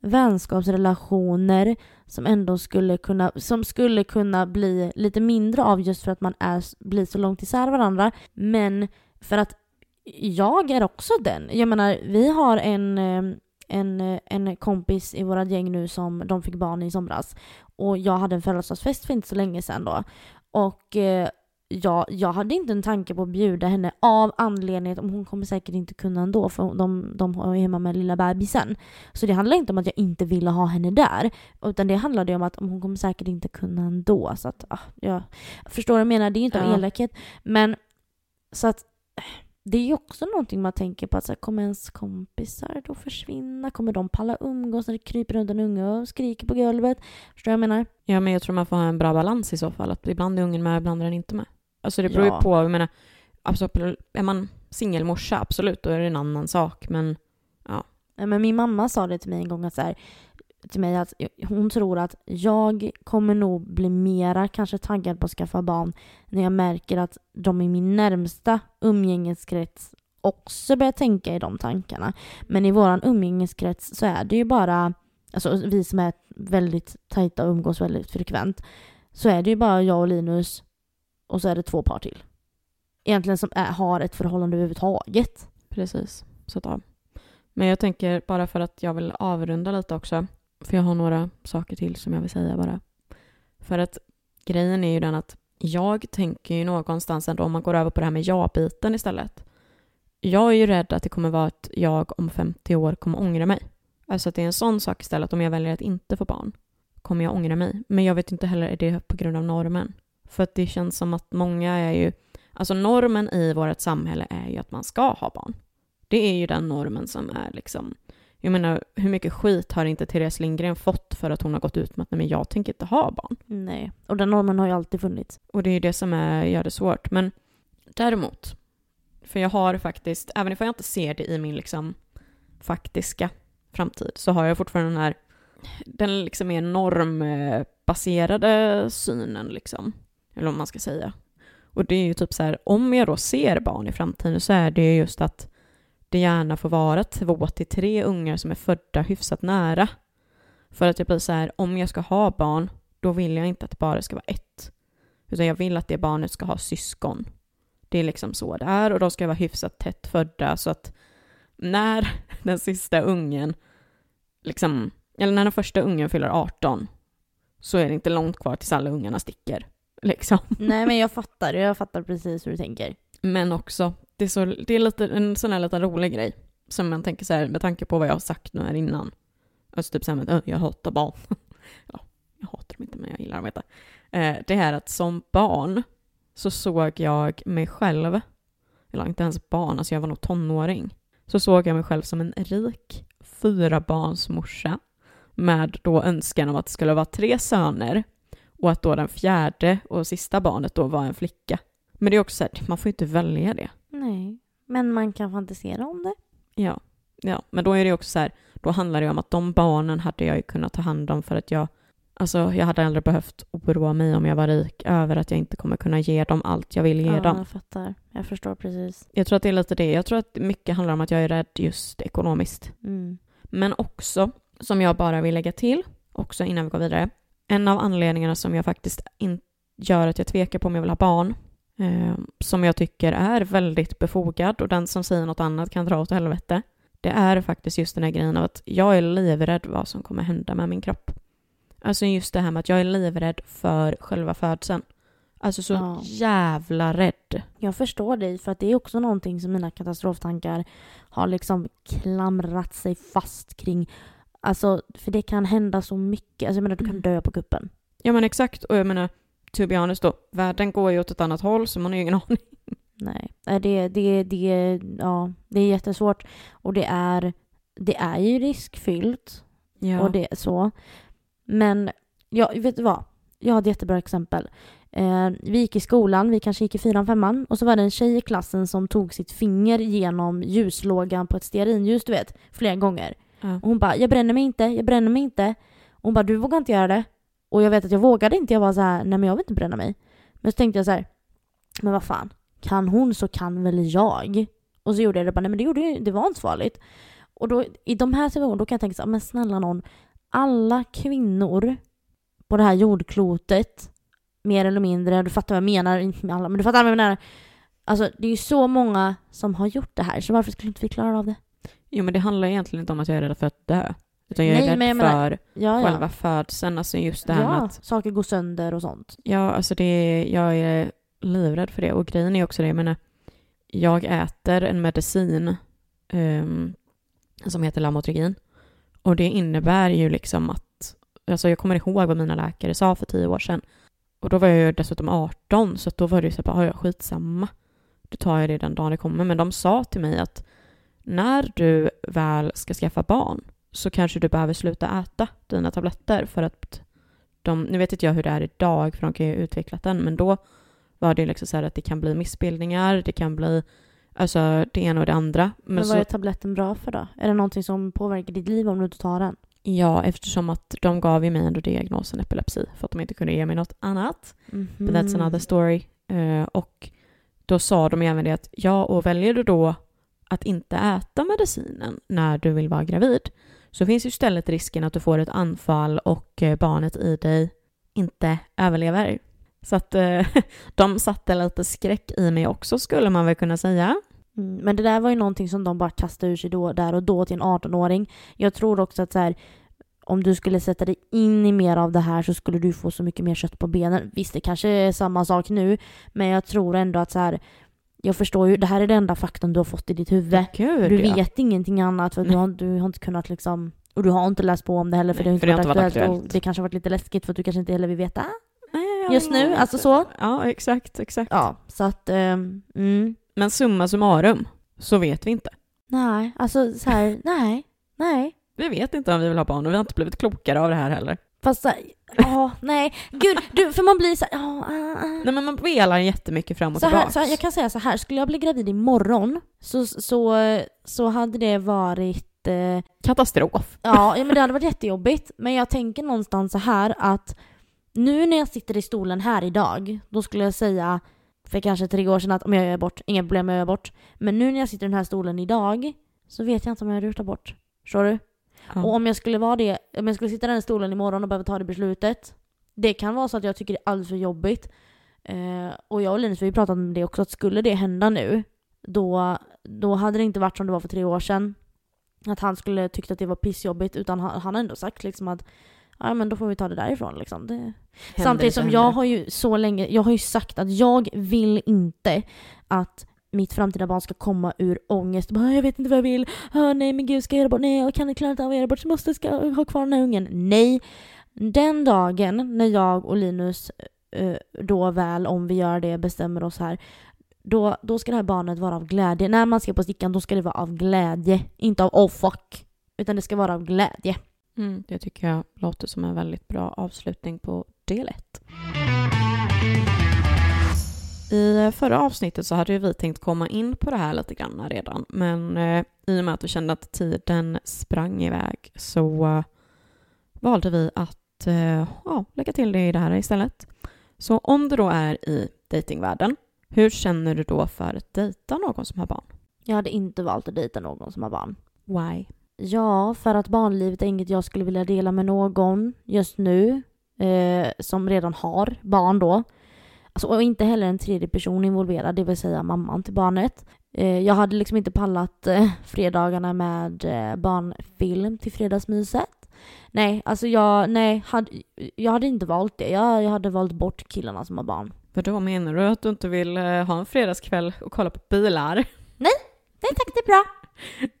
B: vänskapsrelationer som ändå skulle kunna, som skulle kunna bli lite mindre av just för att man är, blir så långt isär varandra. Men för att jag är också den. Jag menar, vi har en, eh, en, eh, en kompis i våra gäng nu som de fick barn i somras. Och jag hade en födelsedagsfest för inte så länge sedan då. Och eh, jag, jag hade inte en tanke på att bjuda henne av anledningen att hon kommer säkert inte kunna ändå för de, de är hemma med lilla bebisen. Så det handlar inte om att jag inte ville ha henne där. Utan det handlade om att hon kommer säkert inte kunna ändå. Så att, ah, jag förstår vad jag menar, det är inte av
A: Ja.
B: elakhet. Men så att det är ju också någonting man tänker på att så här, kommer ens kompisar då försvinna? Kommer de palla umgås när det kryper runt en unge och skriker på golvet? Förstår du vad jag menar?
A: Ja, men jag tror man får ha en bra balans i så fall. Att ibland är ungen med, ibland är den inte med. Alltså det beror
B: Ja.
A: ju på. Jag menar, absolut, är man singelmorsa, absolut, då är det en annan sak. Men
B: Nej, Men min mamma sa det till mig en gång att så här, till mig att hon tror att jag kommer nog bli mera kanske taggad på att skaffa barn när jag märker att de i min närmsta umgängeskrets också börjar tänka i de tankarna. Men i våran umgängeskrets så är det ju bara, alltså vi som är väldigt tajta och umgås väldigt frekvent, så är det ju bara jag och Linus och så är det två par till. Egentligen som är, har ett förhållande överhuvudtaget.
A: precis, så att, ja. Men jag tänker bara för att jag vill avrunda lite också. För jag har några saker till som jag vill säga bara. För att grejen är ju den att jag tänker ju någonstans ändå om man går över på det här med ja-biten istället. Jag är ju rädd att det kommer vara att jag om 50 år kommer ångra mig. Alltså att det är en sån sak istället om jag väljer att inte få barn. Kommer jag ångra mig. Men jag vet inte heller, är det på grund av normen? För att det känns som att många är ju... Alltså normen i vårt samhälle är ju att man ska ha barn. Det är ju den normen som är liksom... Jag menar, hur mycket skit har inte Therese Lindgren fått för att hon har gått ut med att nej, men jag tänker inte ha barn?
B: Nej. Och den normen har ju alltid funnits.
A: Och det är ju det som är, gör det svårt. Men däremot, för jag har faktiskt, även om jag inte ser det i min liksom faktiska framtid, så har jag fortfarande den här, den liksom mer normbaserade synen liksom. Eller vad man ska säga. Och det är ju typ så här, om jag då ser barn i framtiden så är det ju just att det gärna får vara två till tre ungar som är födda hyfsat nära. För att jag blir så här, om jag ska ha barn, då vill jag inte att det bara ska vara ett. Utan jag vill att det barnet ska ha syskon. Det är liksom så det är och de ska vara hyfsat tätt födda så att när <laughs> den sista ungen, liksom, eller när den första ungen fyller 18 så är det inte långt kvar tills alla ungarna sticker. Liksom.
B: Nej men jag fattar, jag fattar precis hur du tänker.
A: Men också, det är, så, det är lite, en sån här liten rolig grej som man tänker så här med tanke på vad jag har sagt nu här innan. Alltså typ så här med att "Ö, jag hatar barn. <laughs> ja, jag hatar dem inte men jag gillar dem inte. Eh, det här att som barn så såg jag mig själv, eller inte ens barn, alltså jag var nog tonåring, så såg jag mig själv som en rik fyra barns morsa med då önskan om att det skulle vara tre söner och att då den fjärde och sista barnet då var en flicka. Men det är också så här, man får ju inte välja det.
B: Nej. Men man kan fantisera om det.
A: Ja, ja, men då är det också så här, då handlar det om att de barnen hade jag ju kunnat ta hand om för att jag, alltså jag hade aldrig behövt oroa mig om jag var rik över att jag inte kommer kunna ge dem allt jag vill ge
B: ja,
A: dem.
B: jag fattar. Jag förstår precis.
A: Jag tror att det är lite det, jag tror att mycket handlar om att jag är rädd just ekonomiskt.
B: Mm.
A: Men också, som jag bara vill lägga till, också innan vi går vidare, en av anledningarna som jag faktiskt in, gör att jag tvekar på om jag vill ha barn, eh, som jag tycker är väldigt befogad och den som säger något annat kan dra åt helvete, det är faktiskt just den här grejen av att jag är livrädd vad som kommer hända med min kropp. Alltså just det här med att jag är livrädd för själva födseln. Alltså så
B: Ja.
A: jävla rädd.
B: Jag förstår dig, för att det är också någonting som mina katastroftankar har liksom klamrat sig fast kring. Alltså, för det kan hända så mycket. Alltså jag menar, du kan
A: Mm.
B: dö på kuppen.
A: Ja men exakt, och jag menar, to be honest då, världen går ju åt ett annat håll så man har ju ingen <laughs> aning.
B: Nej, det, det, det, ja, det är jättesvårt. Och det är, det är ju riskfyllt.
A: Ja.
B: Och det så. Men, ja, vet du vad? Jag har ett jättebra exempel. Eh, vi gick i skolan, vi kanske gick i fyran, femman och så var det en tjej i klassen som tog sitt finger genom ljuslågan på ett stearinljus, du vet, flera gånger
A: ja.
B: Och hon bara, jag bränner mig inte, jag bränner mig inte. Och hon bara, du vågar inte göra det. Och jag vet att jag vågade inte, jag var så här, nej men jag vill inte bränna mig. Men så tänkte jag så här, men vad fan, kan hon så kan väl jag. Och så gjorde jag det bara, nej men det, gjorde, det var inte så farligt. Och då, i de här situationerna, då kan jag tänka så här, men snälla någon, alla kvinnor på det här jordklotet, mer eller mindre, du fattar vad jag menar, inte med alla, men du fattar vad jag menar. Alltså det är ju så många som har gjort det här, så varför skulle inte vi klara av det?
A: Jo men det handlar egentligen inte om att jag är rädd för att dö. Utan jag är
B: Nej,
A: rädd
B: men jag menar-
A: för
B: Ja, ja.
A: själva födseln, alltså just det här
B: ja,
A: med att
B: saker går sönder och sånt.
A: Ja, alltså det är, jag är livrädd för det. Och grejen är också det, jag menar, jag äter en medicin ehm, som heter Lamotrigin. Och det innebär ju liksom att, alltså jag kommer ihåg vad mina läkare sa för tio år sedan. Och då var jag ju dessutom 18, så att då var det ju så här, bara, "Ja, skitsamma. Då tar jag det den dagen det kommer. Men de sa till mig att när du väl ska skaffa barn så kanske du behöver sluta äta dina tabletter för att de, nu vet inte jag hur det är idag, för de kan ju ha utvecklat den, men då var det liksom så här att det kan bli missbildningar, det kan bli alltså det ena och det andra. Men,
B: Men,
A: så,
B: vad är tabletten bra för då? Är det någonting som påverkar ditt liv om du inte tar den?
A: ja, eftersom att de gav ju mig ändå diagnosen epilepsi för att de inte kunde ge mig något annat. But that's another story. Eh, och då sa de även det att ja, och väljer du då att inte äta medicinen när du vill vara gravid så finns ju istället risken att du får ett anfall och eh, barnet i dig inte överlever. Så att eh, <laughs> de satte lite skräck i mig också skulle man väl kunna säga.
B: Mm, men det där var ju någonting som de bara kastade ur sig då, där och då till en 18-åring. Jag tror också att så här, om du skulle sätta dig in i mer av det här så skulle du få så mycket mer kött på benen. Visst, det kanske är samma sak nu, men jag tror ändå att så här, jag förstår ju, det här är den enda faktorn du har fått i ditt huvud.
A: Gud,
B: Du
A: ja.
B: vet ingenting annat för du har, du har inte kunnat liksom och du har inte läst på om det heller för
A: Nej,
B: det har inte varit
A: varit
B: aktuellt, och
A: aktuellt.
B: det kanske har varit lite läskigt för att du kanske inte heller vill veta.
A: Nej,
B: Just nu, alltså så.
A: Ja, exakt, exakt.
B: Ja, så att, ehm, mm.
A: Men summa summarum så vet vi inte.
B: Nej, alltså så här, nej, nej.
A: Vi vet inte om vi vill ha barn och vi har inte blivit klokare av det här heller.
B: Fast så här, ja, nej, gud, du, för man blir så här, ja, ah, ah.
A: Nej men man velar jättemycket fram och
B: Så här,
A: tillbaka.
B: så här, jag kan säga så här, skulle jag bli gravid imorgon så, så, så hade det varit eh,
A: Katastrof.
B: Ja, ja, men det hade varit jättejobbigt. Men jag tänker någonstans så här att nu när jag sitter i stolen här idag, då skulle jag säga för kanske tre år sedan att om jag gör abort, inga problem med att göra abort. Men nu när jag sitter i den här stolen idag så vet jag inte om jag hade gjort abort. Förstår du?
A: Ja.
B: Och om jag skulle vara det, om jag skulle sitta i den stolen imorgon och behöva ta det beslutet. Det kan vara så att jag tycker det är alldeles för jobbigt. Eh, och jag och Linus vi har ju pratat om det också, att skulle det hända nu, då, då hade det inte varit som det var för tre år sedan. Att han skulle tyckt att det var pissjobbigt, utan han, han har ändå sagt liksom att ja men då får vi ta det därifrån liksom. Det...
A: Händer
B: Samtidigt som jag har ju så länge, jag har ju sagt att jag vill inte att mitt framtida barn ska komma ur ångest. Bara, jag vet inte vad jag vill. Ah, nej men gud, ska jag göra bort? Nej, jag kan inte klara inte av att göra bort. Så måste ska jag ha kvar den här ungen. Nej. Den dagen när jag och Linus eh, då väl, om vi gör det, bestämmer oss här. Då, då ska det här barnet vara av glädje. När man ska på stickan, då ska det vara av glädje. Inte av oh fuck. Utan det ska vara av glädje.
A: Mm, det tycker jag låter som en väldigt bra avslutning på del ett. I förra avsnittet så hade vi tänkt komma in på det här lite grann redan, men eh, i och med att vi kände att tiden sprang iväg så eh, valde vi att eh, ja, lägga till det i det här istället. Så om du då är i datingvärlden, hur känner du då för att dejta någon som har barn?
B: Jag hade inte valt att dejta någon som har barn.
A: Why?
B: Ja, för att barnlivet är inget jag skulle vilja dela med någon just nu. Eh, som redan har barn då. Alltså, och inte heller en tredje person involverad, det vill säga mamman till barnet. Eh, jag hade liksom inte pallat eh, fredagarna med eh, barnfilm till fredagsmyset. Nej, alltså jag, nej, hade, jag hade inte valt det. Jag, jag hade valt bort killarna som har barn.
A: Vadå, menar du att du inte vill ha en fredagskväll och kolla på bilar?
B: Nej tack, det är bra.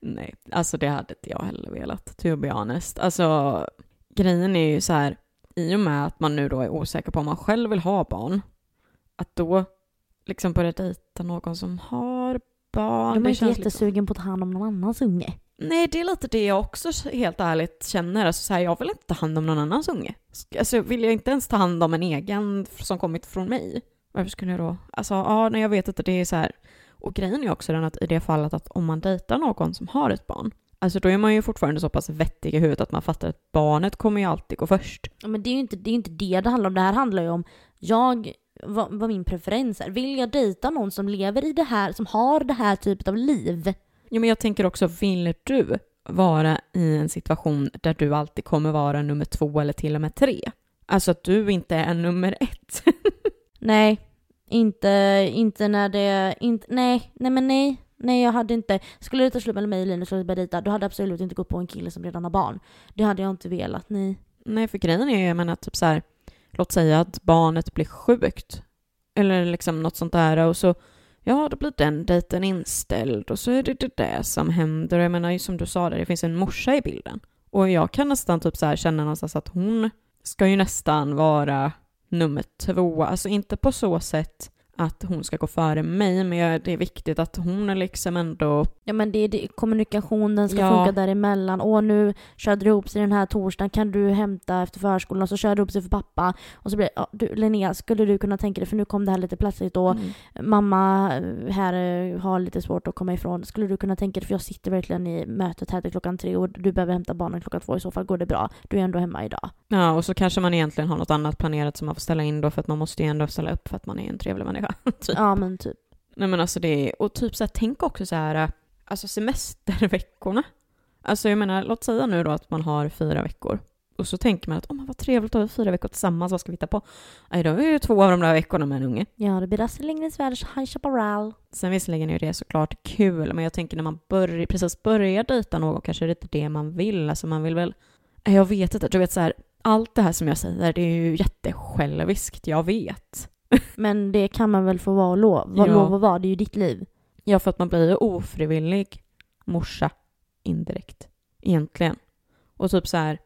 B: <laughs>
A: Nej, alltså det hade inte jag heller velat, to be honest. Alltså, grejen är ju så här, i och med att man nu då är osäker på om man själv vill ha barn, att då liksom börja dejta någon som har barn.
B: De är inte jättesugen på att ta hand om någon annans unge.
A: Nej, det är lite det jag också helt ärligt känner. Alltså, så här, jag vill inte ta hand om någon annans unge. Alltså, vill jag inte ens ta hand om en egen som kommit från mig? Varför skulle jag då? Alltså, ja, nej, jag vet inte. Det är så här. Och grejen är också den att i det fallet att om man dejtar någon som har ett barn, alltså då är man ju fortfarande så pass vettig i huvudet att man fattar att barnet kommer ju alltid gå först.
B: Ja, men det är ju inte det, är inte det det handlar om. Det här handlar ju om jag, vad, vad min preferens är. Vill jag dejta någon som lever i det här, som har det här typet av liv?
A: Ja, men jag tänker också, vill du vara i en situation där du alltid kommer vara nummer två eller till och med tre? Alltså att du inte är nummer ett. <laughs>
B: Nej, inte, inte när det, inte, nej, nej men nej. Nej jag hade inte, skulle det ta slut mellan mig och Linus och börja dejta, då hade jag absolut inte gått på en kille som redan har barn. Det hade jag inte velat, nej.
A: Nej, för grejen är ju, jag menar typ så här, låt säga att barnet blir sjukt. Eller liksom något sånt där och så, ja då blir den dejten inställd och så är det det där som händer. Och jag menar som du sa där, det finns en morsa i bilden. Och jag kan nästan typ så här känna någonstans att hon ska ju nästan vara nummer två. Alltså inte på så sätt att hon ska gå före mig, men det är viktigt att hon är liksom ändå...
B: Ja men det är det, kommunikationen ska
A: Ja.
B: funka däremellan. Åh nu körde det ihop sig den här torsdagen, kan du hämta efter förskolan? Och så körde det ihop sig för pappa. Och så blir det, ja, du Linnea, skulle du kunna tänka dig, för nu kom det här lite plötsligt och
A: Mm.
B: mamma eh, här eh, har lite svårt att komma ifrån. Skulle du kunna tänka dig, för jag sitter verkligen i mötet här till klockan tre och du behöver hämta barnen klockan två, i så fall går det bra. Du är ändå hemma idag.
A: Ja, och så kanske man egentligen har något annat planerat som man får ställa in då, för att man måste ju ändå ställa upp för att man är en trevlig människa. <laughs> typ.
B: Ja men typ.
A: Nej men alltså det är, och typ så här, tänk också så här, alltså semesterveckorna. Alltså jag menar, låt säga nu då att man har fyra veckor. Och så tänker man att, åh men vad trevligt att ha fyra veckor tillsammans, vad ska vi hitta på? Nej, då är ju två av de där veckorna med en unge.
B: Ja det blir Astrid Lindgrens Världens High Chaparral.
A: Sen visserligen är det såklart kul, men jag tänker när man börjar, precis börjar dejta någon kanske det är inte det man vill. Alltså man vill väl, jag vet inte, du vet så här, allt det här som jag säger, det är ju jättesjälviskt, jag vet.
B: Men det kan man väl få vara och lov, vara
A: Ja.
B: lov att vara, det är ju ditt liv.
A: Ja, för att man blir ju ofrivillig morsa indirekt, egentligen. Och typ så här,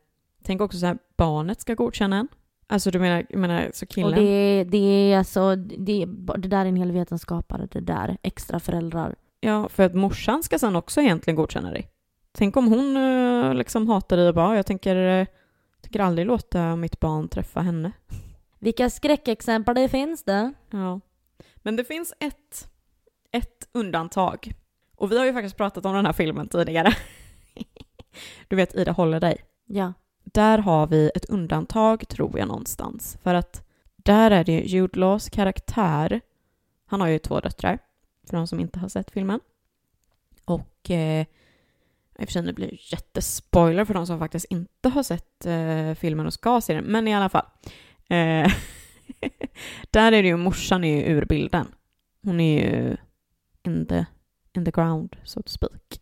A: tänk också så här, barnet ska godkänna en. Alltså du menar, jag menar så killen...
B: Och det, det är alltså, det, det där är en hel vetenskapare, det där, extra föräldrar.
A: Ja, för att morsan ska sen också egentligen godkänna dig. Tänk om hon eh, liksom hatar dig och bara, jag tänker, eh, tänker aldrig låta mitt barn träffa henne.
B: Vilka skräckexempel det finns det?
A: Ja. Men det finns ett, ett undantag. Och vi har ju faktiskt pratat om den här filmen tidigare. <laughs> Du vet Ida håller dig.
B: Ja.
A: Där har vi ett undantag tror jag någonstans. För att där är det ju Jude Laws karaktär. Han har ju två döttrar. För de som inte har sett filmen. Och eh, i och för sig nu blir det jättespoiler för de som faktiskt inte har sett eh, filmen och ska se den. Men i alla fall. Eh, <laughs> där är det ju, morsan är ju ur bilden. Hon är ju in the, in the ground, so to speak.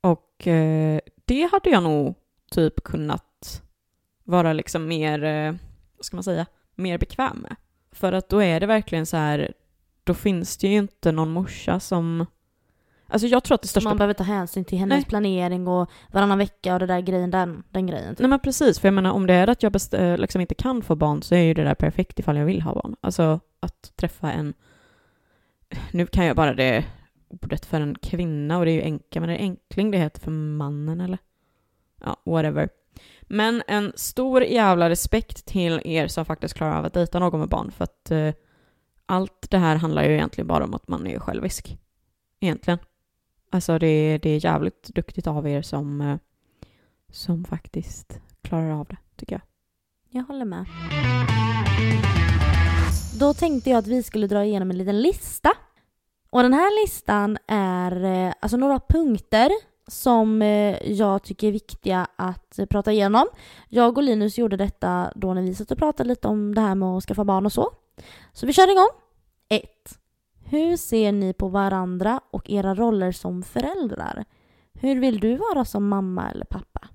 A: Och eh, det hade jag nog typ kunnat vara liksom mer, eh, vad ska man säga, mer bekväm med. För att då är det verkligen så här, då finns det ju inte någon morsa som... Alltså jag tror att det största...
B: Man behöver ta hänsyn till hennes
A: Nej.
B: planering och varannan vecka och det där grejen, den, den grejen. Typ.
A: Nej men precis, för jag menar om det är att jag best- eh, liksom inte kan få barn så är ju det där perfekt ifall jag vill ha barn. Alltså att träffa en... Nu kan jag bara det ordet för en kvinna och det är ju änka, men är det enkling det heter för mannen eller? Ja, whatever. Men en stor jävla respekt till er som faktiskt klarar av att dejta någon med barn för att eh, allt det här handlar ju egentligen bara om att man är självisk. Egentligen. Alltså det, det är jävligt duktigt av er som, eh, som faktiskt klarar av det, tycker jag.
B: Jag håller med. Då tänkte jag att vi skulle dra igenom en liten lista. Och den här listan är eh, alltså några punkter som eh, jag tycker är viktiga att prata igenom. Jag och Linus gjorde detta då när vi satt och pratade lite om det här med att skaffa barn och så. Så vi kör igång. 1. Hur ser ni på varandra och era roller som föräldrar? Hur vill du vara som mamma eller pappa?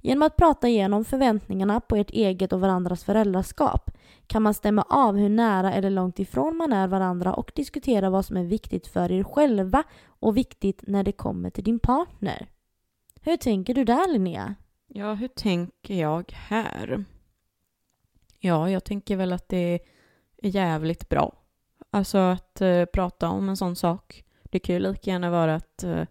B: Genom att prata igenom förväntningarna på ert eget och varandras föräldraskap kan man stämma av hur nära eller långt ifrån man är varandra och diskutera vad som är viktigt för er själva och viktigt när det kommer till din partner. Hur tänker du där Linnea?
A: Ja, hur tänker jag här? Ja, jag tänker väl att det är jävligt bra. Alltså att eh, prata om en sån sak. Det kan ju lika gärna vara att eh,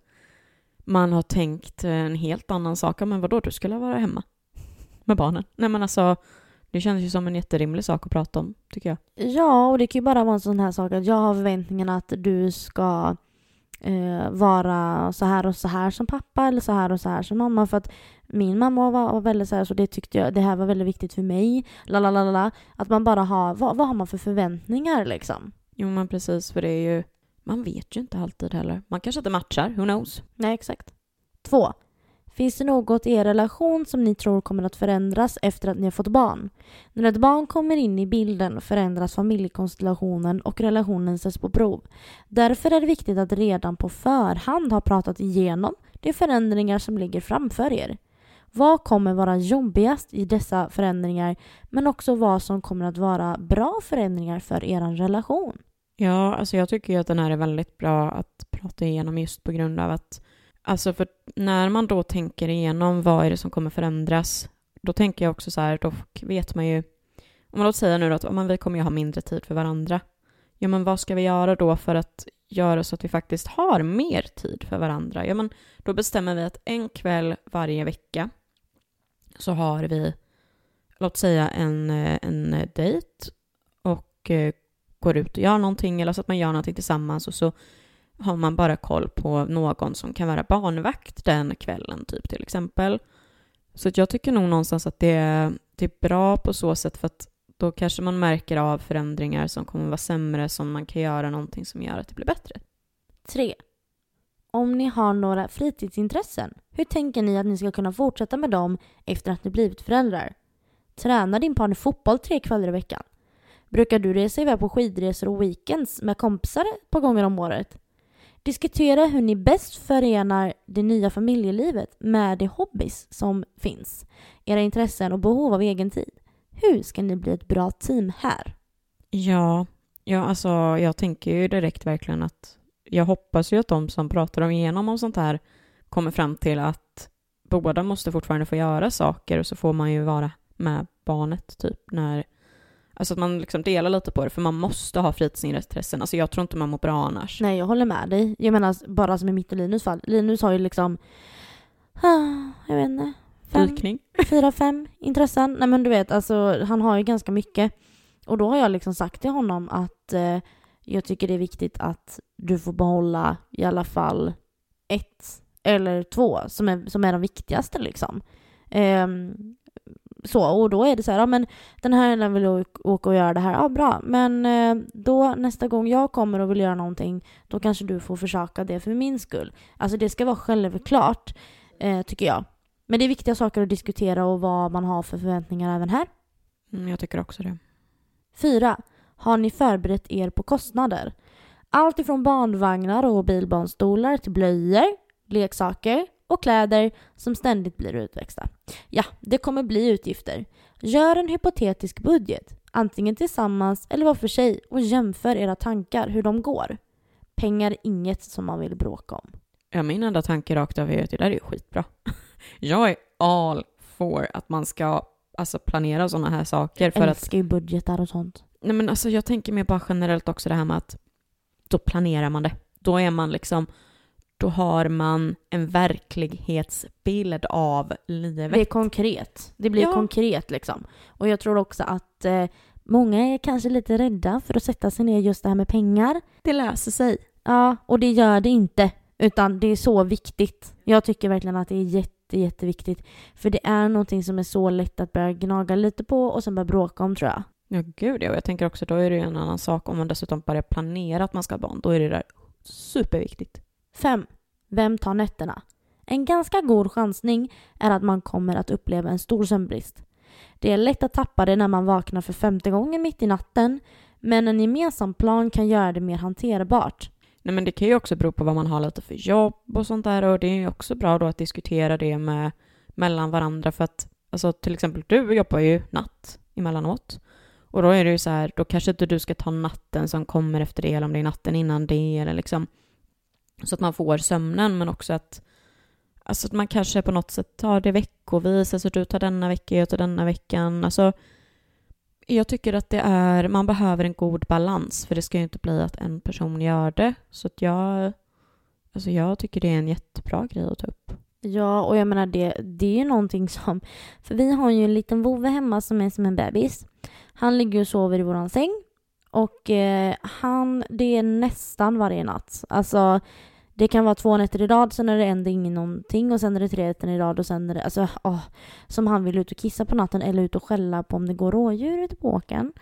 A: man har tänkt eh, en helt annan sak. Men vadå, du skulle vara hemma med barnen? Nej men alltså, det känns ju som en jätterimlig sak att prata om, tycker jag.
B: Ja, och det kan ju bara vara en sån här sak att jag har förväntningen att du ska eh, vara så här och så här som pappa eller så här och så här som mamma. För att min mamma var, var väldigt så här, så det tyckte jag, det här var väldigt viktigt för mig. Lalalala. Att man bara har, vad, vad har man för förväntningar liksom?
A: Jo men precis, för det är ju, man vet ju inte alltid heller. Man kanske inte matchar, who knows?
B: Nej, exakt. Två. Finns det något i er relation som ni tror kommer att förändras efter att ni har fått barn? När ett barn kommer in i bilden förändras familjekonstellationen och relationen sätts på prov. Därför är det viktigt att redan på förhand ha pratat igenom de förändringar som ligger framför er. Vad kommer vara jobbigast i dessa förändringar men också vad som kommer att vara bra förändringar för er relation?
A: Ja, alltså jag tycker ju att den här är väldigt bra att prata igenom just på grund av att Alltså för när man då tänker igenom vad är det som kommer förändras, då tänker jag också så här, då vet man ju, om man då säger nu då att man, vi kommer ju ha mindre tid för varandra, ja men vad ska vi göra då för att göra så att vi faktiskt har mer tid för varandra? Ja men då bestämmer vi att en kväll varje vecka så har vi, låt säga en, eh, en dejt och eh, går ut och gör någonting eller så att man gör någonting tillsammans och så har man bara koll på någon som kan vara barnvakt den kvällen, typ till exempel. Så att jag tycker nog någonstans att det är, det är bra på så sätt för att då kanske man märker av förändringar som kommer vara sämre som man kan göra någonting som gör att det blir bättre.
B: 3. Om ni har några fritidsintressen, hur tänker ni att ni ska kunna fortsätta med dem efter att ni blivit föräldrar? Tränar din partner fotboll tre kvällar i veckan? Brukar du resa iväg på skidresor och weekends med kompisar ett par gånger om året? Diskutera hur ni bäst förenar det nya familjelivet med de hobbys som finns, era intressen och behov av egen tid. Hur ska ni bli ett bra team här?
A: Ja, ja alltså jag tänker ju direkt verkligen att jag hoppas ju att de som pratar om igenom om sånt här kommer fram till att båda måste fortfarande få göra saker och så får man ju vara med barnet typ när Alltså att man liksom delar lite på det, för man måste ha fritidsintressen. Alltså jag tror inte man mår bra annars.
B: Nej, jag håller med dig. Jag menar bara som i mitt och Linus fall. Linus har ju liksom, ah, jag vet inte,
A: fem, Dykning.
B: fyra, fem intressen. Nej men du vet, alltså han har ju ganska mycket. Och då har jag liksom sagt till honom att eh, jag tycker det är viktigt att du får behålla i alla fall ett eller två som är, som är de viktigaste liksom. Um, så, och då är det så här, ja men den här helgen vill åka och göra det här, ja bra, men eh, då nästa gång jag kommer och vill göra någonting, då kanske du får försöka det för min skull. Alltså det ska vara självklart, eh, tycker jag. Men det är viktiga saker att diskutera och vad man har för förväntningar även här.
A: Mm, jag tycker också det.
B: Fyra. Har ni förberett er på kostnader? Allt ifrån barnvagnar och bilbarnstolar till blöjor, leksaker, och kläder som ständigt blir utväxta. Ja, det kommer bli utgifter. Gör en hypotetisk budget, antingen tillsammans eller var för sig och jämför era tankar hur de går. Pengar är inget som man vill bråka om.
A: Ja, min enda tanke rakt av är att det där är skitbra. <laughs> Jag är all for att man ska alltså, planera sådana här saker.
B: För jag älskar ju budgetar och sånt.
A: Nej men alltså jag tänker mig bara generellt också det här med att då planerar man det. Då är man liksom då har man en verklighetsbild av livet.
B: Det är konkret. Det blir ja. konkret liksom. Och jag tror också att eh, många är kanske lite rädda för att sätta sig ner just det här med pengar.
A: Det löser sig.
B: Ja, och det gör det inte. Utan det är så viktigt. Jag tycker verkligen att det är jätte, jätteviktigt. För det är någonting som är så lätt att börja gnaga lite på och sen börja bråka om tror jag.
A: Ja, gud ja. Och jag tänker också då är det ju en annan sak om man dessutom börjar planera att man ska ha barn. Då är det där superviktigt.
B: 5. Vem tar nätterna? En ganska god chansning är att man kommer att uppleva en stor sömnbrist. Det är lätt att tappa det när man vaknar för femte gången mitt i natten, men en gemensam plan kan göra det mer hanterbart.
A: Nej men det kan ju också bero på vad man har lite för jobb och sånt där och det är ju också bra då att diskutera det med mellan varandra för att, alltså till exempel du jobbar ju natt emellanåt. Och då är det ju så här, då kanske inte du ska ta natten som kommer efter det, eller om det är natten innan det, eller liksom så att man får sömnen, men också att Alltså att man kanske på något sätt tar det veckovis, alltså du tar denna vecka, jag tar denna veckan. Alltså, jag tycker att det är, man behöver en god balans, för det ska ju inte bli att en person gör det. Så att jag, alltså jag tycker det är en jättebra grej att ta upp.
B: Ja, och jag menar det, det är ju någonting som... För vi har ju en liten vovve hemma som är som en bebis. Han ligger och sover i våran säng. Och eh, han, det är nästan varje natt. Alltså, det kan vara två nätter i rad, sen är det en, dygn ingen någonting och sen är det tre nätter i rad och sen är det, alltså, åh, som han vill ut och kissa på natten eller ut och skälla på om det går rådjur ute på åkern.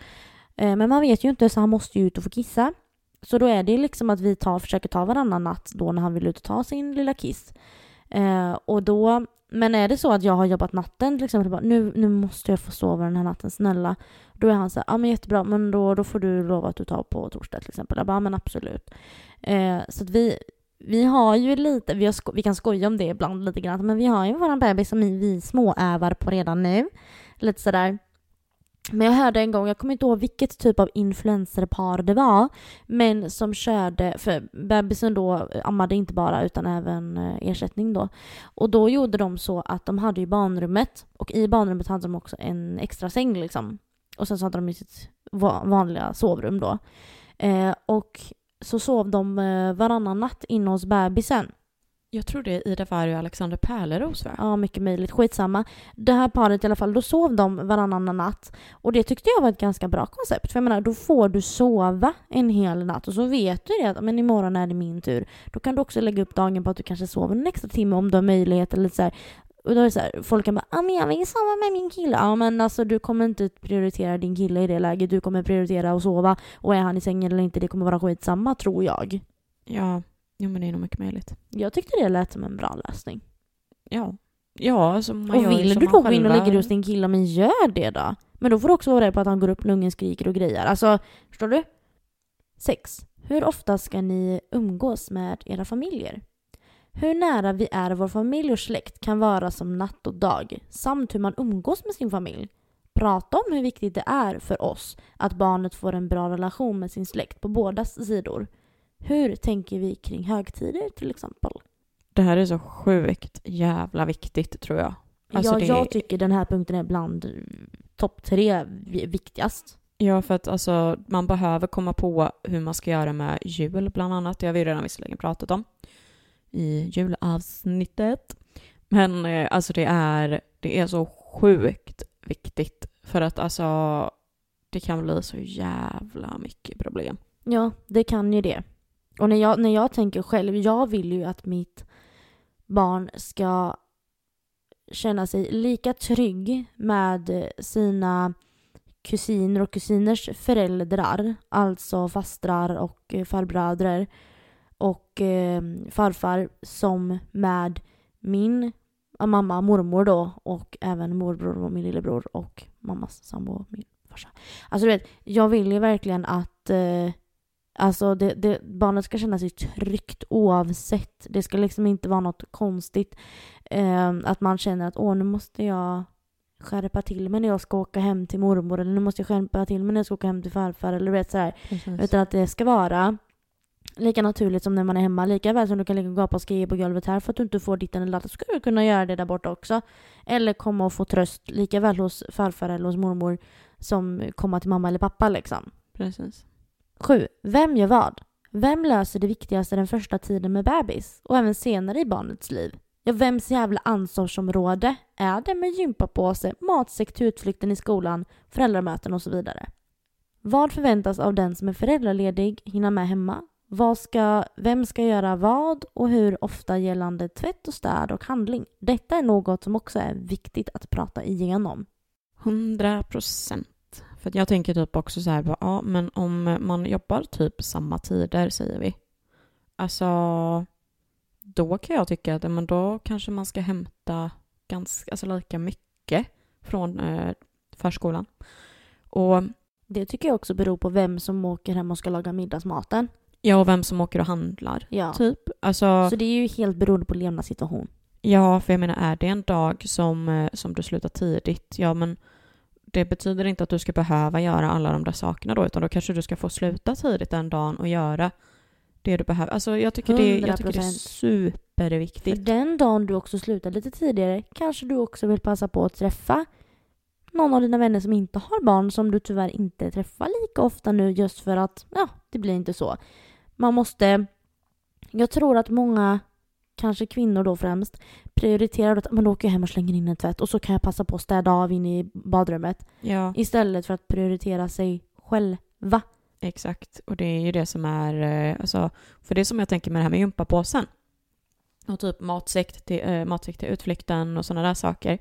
B: Eh, men man vet ju inte så han måste ju ut och få kissa. Så då är det liksom att vi tar, försöker ta varannan natt då när han vill ut och ta sin lilla kiss. Eh, och då, men är det så att jag har jobbat natten till exempel, bara, nu, nu måste jag få sova den här natten, snälla. Då är han så här, ja men jättebra, men då, då får du lova att du tar på torsdag till exempel. Jag bara, ja men absolut. Eh, så att vi, vi har ju lite, vi, har vi kan skoja om det ibland lite grann, men vi har ju våran bebis som vi småövar på redan nu. Lite sådär. Men jag hörde en gång, jag kommer inte ihåg vilket typ av influencerpar det var, men som körde, för bebisen då ammade inte bara utan även eh, ersättning då. Och då gjorde de så att de hade ju barnrummet och i barnrummet hade de också en extra säng liksom. Och sen så hade de ju sitt vanliga sovrum då. Eh, och så sov de eh, varannan natt inne hos bebisen.
A: Jag tror det är Ida Varg och Alexander Pärleros va?
B: Ja, mycket möjligt. Skitsamma. Det här paret i alla fall, då sov de varannan natt. Och det tyckte jag var ett ganska bra koncept. För jag menar, då får du sova en hel natt och så vet du det att men imorgon är det min tur. Då kan du också lägga upp dagen på att du kanske sover en extra timme om du har möjlighet. Eller så här. Och då är det så här, folk kan bara ah, men jag vill sova med min kille. Ja men alltså du kommer inte prioritera din kille i det läget. Du kommer prioritera att sova. Och är han i sängen eller inte, det kommer vara skitsamma tror jag.
A: Ja, jo men det är nog mycket möjligt.
B: Jag tyckte det lät som en bra lösning.
A: Ja. Ja, alltså man
B: Och
A: gör
B: vill
A: som
B: du då gå in och lägga hos din kille, men gör det då. Men då får du också vara rädd på att han går upp när ungen skriker och grejer. Alltså, förstår du? 6. Hur ofta ska ni umgås med era familjer? Hur nära vi är vår familj och släkt kan vara som natt och dag, samt hur man umgås med sin familj. Prata om hur viktigt det är för oss att barnet får en bra relation med sin släkt på båda sidor. Hur tänker vi kring högtider till exempel?
A: Det här är så sjukt jävla viktigt tror jag. Alltså,
B: ja,
A: det-
B: jag tycker den här punkten är bland topp tre vi- viktigast.
A: Ja, för att alltså, man behöver komma på hur man ska göra med jul bland annat. Det har vi redan visserligen pratat om i julavsnittet. Men eh, alltså det är, det är så sjukt viktigt för att alltså det kan bli så jävla mycket problem.
B: Ja, det kan ju det. Och när jag, när jag tänker själv, jag vill ju att mitt barn ska känna sig lika trygg med sina kusiner och kusiners föräldrar, alltså fastrar och farbröder och eh, farfar, som med min mamma, mormor då och även morbror och min lillebror och mammas sambo, min farsa. Alltså du vet, jag vill ju verkligen att eh, Alltså det, det, barnet ska känna sig tryggt oavsett. Det ska liksom inte vara något konstigt. Eh, att man känner att åh, nu måste jag skärpa till mig när jag ska åka hem till mormor eller nu måste jag skärpa till mig när jag ska åka hem till farfar eller vet sådär. Utan att det ska vara lika naturligt som när man är hemma. Lika väl som du kan ligga och gapa och skrika på golvet här för att du inte får ditt eller datt så ska du kunna göra det där borta också. Eller komma och få tröst lika väl hos farfar eller hos mormor som komma till mamma eller pappa liksom.
A: Precis.
B: 7. Vem gör vad? Vem löser det viktigaste den första tiden med bebis? Och även senare i barnets liv? Ja, vems jävla ansvarsområde är det med gympapåse, matsäck till utflykten i skolan, föräldramöten och så vidare? Vad förväntas av den som är föräldraledig hinna med hemma? Vad ska, vem ska göra vad och hur ofta gällande tvätt och städ och handling? Detta är något som också är viktigt att prata igenom.
A: 100 procent. För jag tänker typ också så här, ja men om man jobbar typ samma tider säger vi. Alltså, då kan jag tycka att men då kanske man ska hämta ganska, alltså lika mycket från eh, förskolan. Och
B: Det tycker jag också beror på vem som åker hem och ska laga middagsmaten.
A: Ja, och vem som åker och handlar.
B: Ja.
A: Typ. Alltså,
B: Så det är ju helt beroende på levnadssituation.
A: Ja, för jag menar, är det en dag som, eh, som du slutar tidigt, ja men det betyder inte att du ska behöva göra alla de där sakerna då, utan då kanske du ska få sluta tidigt den dagen och göra det du behöver. Alltså jag tycker, det, jag tycker det är
B: 100%.
A: superviktigt.
B: För den dagen du också slutar lite tidigare kanske du också vill passa på att träffa någon av dina vänner som inte har barn som du tyvärr inte träffar lika ofta nu just för att, ja, det blir inte så. Man måste, jag tror att många, kanske kvinnor då främst, prioriterar att men då åker jag hem och slänger in en tvätt och så kan jag passa på att städa av in i badrummet
A: Ja,
B: istället för att prioritera sig själva.
A: exakt. Och det är ju det som är, eh, alltså, för det är som jag tänker med det här med gympapåsen. Och typ matsäck till, äh, matsäck till utflykten och sådana där saker.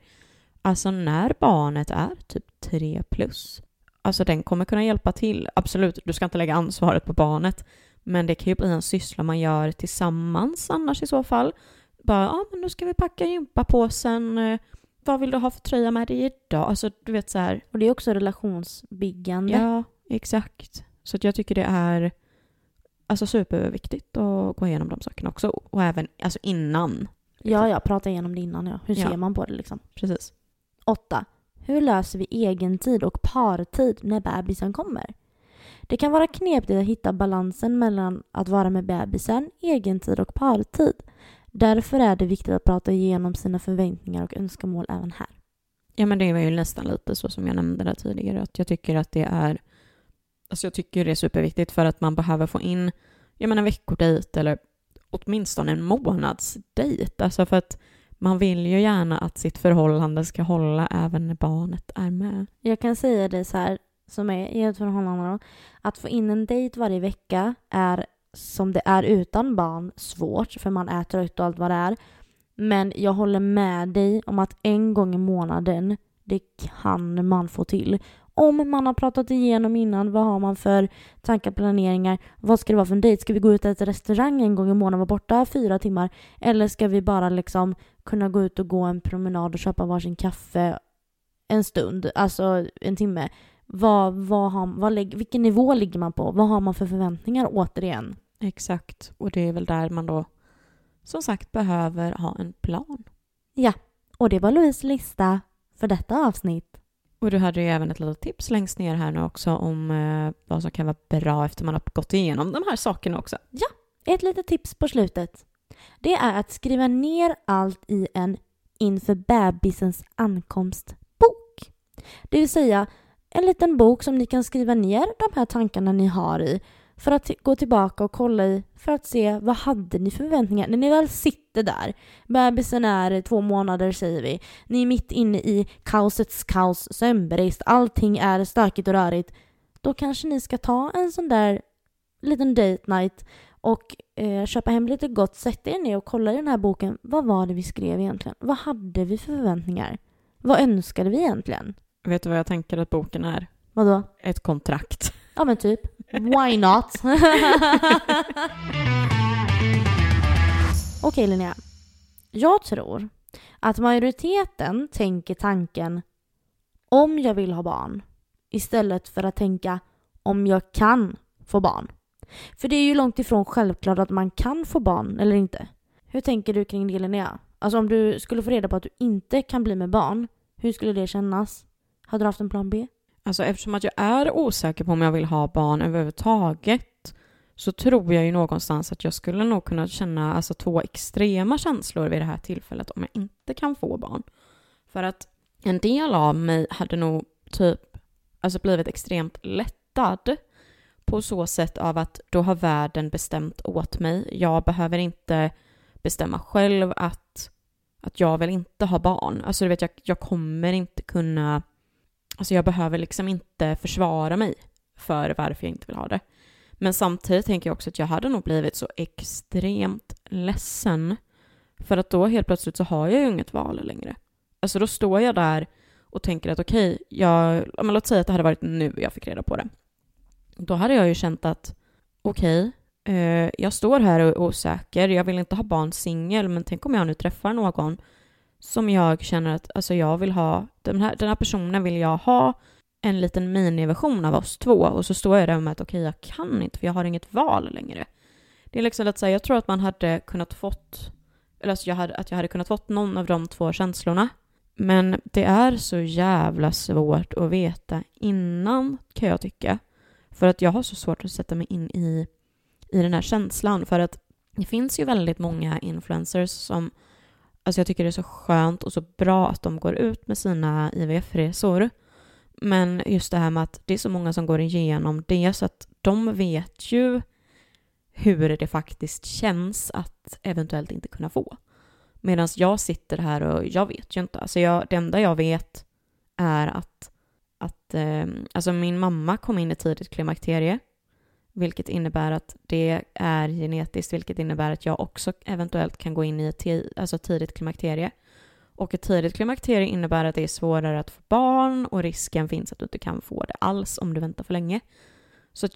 A: Alltså när barnet är typ tre plus, alltså den kommer kunna hjälpa till. Absolut, du ska inte lägga ansvaret på barnet, men det kan ju bli en syssla man gör tillsammans annars i så fall. Bara, ja men nu ska vi packa gympapåsen, eh, vad vill du ha för tröja med dig idag? Alltså du vet så här,
B: Och det är också relationsbyggande.
A: Ja, exakt. Så att jag tycker det är alltså superviktigt att gå igenom de sakerna också. Och även alltså innan.
B: ja, ja, prata igenom det innan ja. Hur
A: Ja.
B: ser man på det liksom?
A: Precis.
B: 8. Hur löser vi egentid och partid när bebisen kommer? Det kan vara knepigt att hitta balansen mellan att vara med bebisen, egentid och partid. Därför är det viktigt att prata igenom sina förväntningar och önskemål även här.
A: Ja men det var ju nästan lite så som jag nämnde där tidigare. Att jag tycker att det är Alltså jag tycker det är superviktigt för att man behöver få in Jag menar veckodejt eller åtminstone en månadsdejt. Alltså för att man vill ju gärna att sitt förhållande ska hålla även när barnet är med.
B: Jag kan säga det så här, som är i ett förhållande då, att få in en dejt varje vecka är som det är utan barn svårt för man är trött och allt vad det är. Men jag håller med dig om att en gång i månaden, det kan man få till. Om man har pratat igenom innan, vad har man för tankar, planeringar, vad ska det vara för en dejt? Ska vi gå ut och äta restaurang en gång i månaden, vara borta fyra timmar? Eller ska vi bara liksom kunna gå ut och gå en promenad och köpa varsin kaffe en stund, alltså en timme. Vad, vad har, vad lägg, vilken nivå ligger man på? Vad har man för förväntningar återigen?
A: Exakt. Och det är väl där man då som sagt behöver ha en plan.
B: Och det var Louise lista för detta avsnitt.
A: Och du hade ju även ett litet tips längst ner här nu också om eh, vad som kan vara bra efter man har gått igenom de här sakerna också.
B: Ett litet tips på slutet. Det är att skriva ner allt i en inför bebisens ankomstbok. Det vill säga en liten bok som ni kan skriva ner de här tankarna ni har i för att gå tillbaka och kolla i för att se vad hade ni för förväntningar när ni väl sitter där. Bebisen är två månader säger vi. Ni är mitt inne i kaosets kaos, sömnbrist, allting är stökigt och rörigt. Då kanske ni ska ta en sån där liten date night och eh, köpa hem lite gott, sätta er ner och kolla i den här boken. Vad var det vi skrev egentligen? Vad hade vi för förväntningar? Vad önskade vi egentligen?
A: Vet du vad jag tänker att boken är?
B: Vadå?
A: Ett kontrakt.
B: Ja men typ. Why not? <laughs> Okej Linnea. Jag tror att majoriteten tänker tanken om jag vill ha barn istället för att tänka om jag kan få barn. För det är ju långt ifrån självklart att man kan få barn eller inte. Hur tänker du kring det Linnea? Alltså om du skulle få reda på att du inte kan bli med barn, hur skulle det kännas? Hade du haft en plan B?
A: Alltså eftersom att jag är osäker på om jag vill ha barn överhuvudtaget så tror jag ju någonstans att jag skulle nog kunna känna alltså, två extrema känslor vid det här tillfället om jag inte kan få barn. För att en del av mig hade nog typ alltså blivit extremt lättad på så sätt av att då har världen bestämt åt mig. Jag behöver inte bestämma själv att, att jag vill inte ha barn. Alltså du vet, jag, jag kommer inte kunna Alltså jag behöver liksom inte försvara mig för varför jag inte vill ha det. Men samtidigt tänker jag också att jag hade nog blivit så extremt ledsen. För att då helt plötsligt så har jag ju inget val längre. Alltså då står jag där och tänker att okej, jag, ja, men låt säga att det hade varit nu jag fick reda på det. Då hade jag ju känt att okej, eh, jag står här och är osäker, jag vill inte ha barn singel, men tänk om jag nu träffar någon som jag känner att alltså jag vill ha, den här, den här personen vill jag ha en liten miniversion av oss två och så står jag där med att okej, jag kan inte för jag har inget val längre. Det är liksom att säga, jag tror att man hade kunnat fått eller alltså jag hade, att jag hade kunnat fått någon av de två känslorna. Men det är så jävla svårt att veta innan kan jag tycka. För att jag har så svårt att sätta mig in i, i den här känslan. För att det finns ju väldigt många influencers som Alltså jag tycker det är så skönt och så bra att de går ut med sina IVF-resor. Men just det här med att det är så många som går igenom det så att de vet ju hur det faktiskt känns att eventuellt inte kunna få. Medan jag sitter här och jag vet ju inte. Alltså jag, det enda jag vet är att, att eh, alltså min mamma kom in i tidigt klimakterie. Vilket innebär att det är genetiskt, vilket innebär att jag också eventuellt kan gå in i ett alltså tidigt klimakterie. Och ett tidigt klimakterie innebär att det är svårare att få barn och risken finns att du inte kan få det alls om du väntar för länge. Så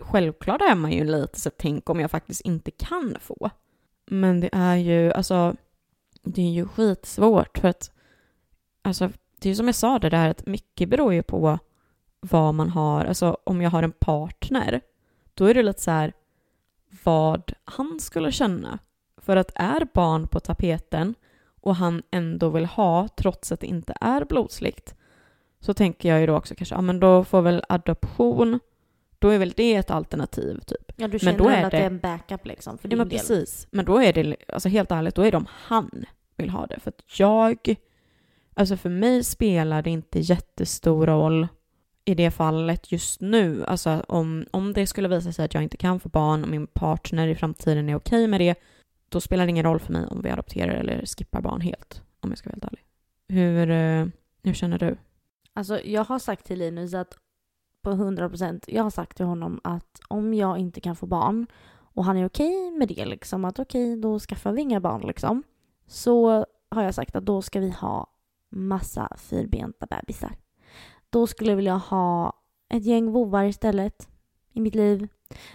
A: självklart är man ju lite så tänk om jag faktiskt inte kan få. Men det är ju, alltså, det är ju skitsvårt för att, alltså, det är ju som jag sa det där att mycket beror ju på vad man har, alltså om jag har en partner, då är det lite så här vad han skulle känna. För att är barn på tapeten och han ändå vill ha, trots att det inte är blodslikt, så tänker jag ju då också kanske, ja men då får väl adoption då är väl det ett alternativ typ.
B: Ja, du känner
A: men då
B: är att det är en backup liksom för din
A: ja, men
B: del.
A: precis. Men då är det, alltså helt ärligt, då är det om han vill ha det. För att jag, alltså för mig spelar det inte jättestor roll i det fallet just nu. Alltså om, om det skulle visa sig att jag inte kan få barn och min partner i framtiden är okej med det, då spelar det ingen roll för mig om vi adopterar eller skippar barn helt, om jag ska vara helt ärlig. Hur, eh, hur känner du?
B: Alltså jag har sagt till Linus att på 100%, jag har sagt till honom att om jag inte kan få barn och han är okej med det liksom, att okej då skaffar vi inga barn liksom. Så har jag sagt att då ska vi ha massa fyrbenta bebisar. Då skulle jag vilja ha ett gäng vovar istället i mitt liv.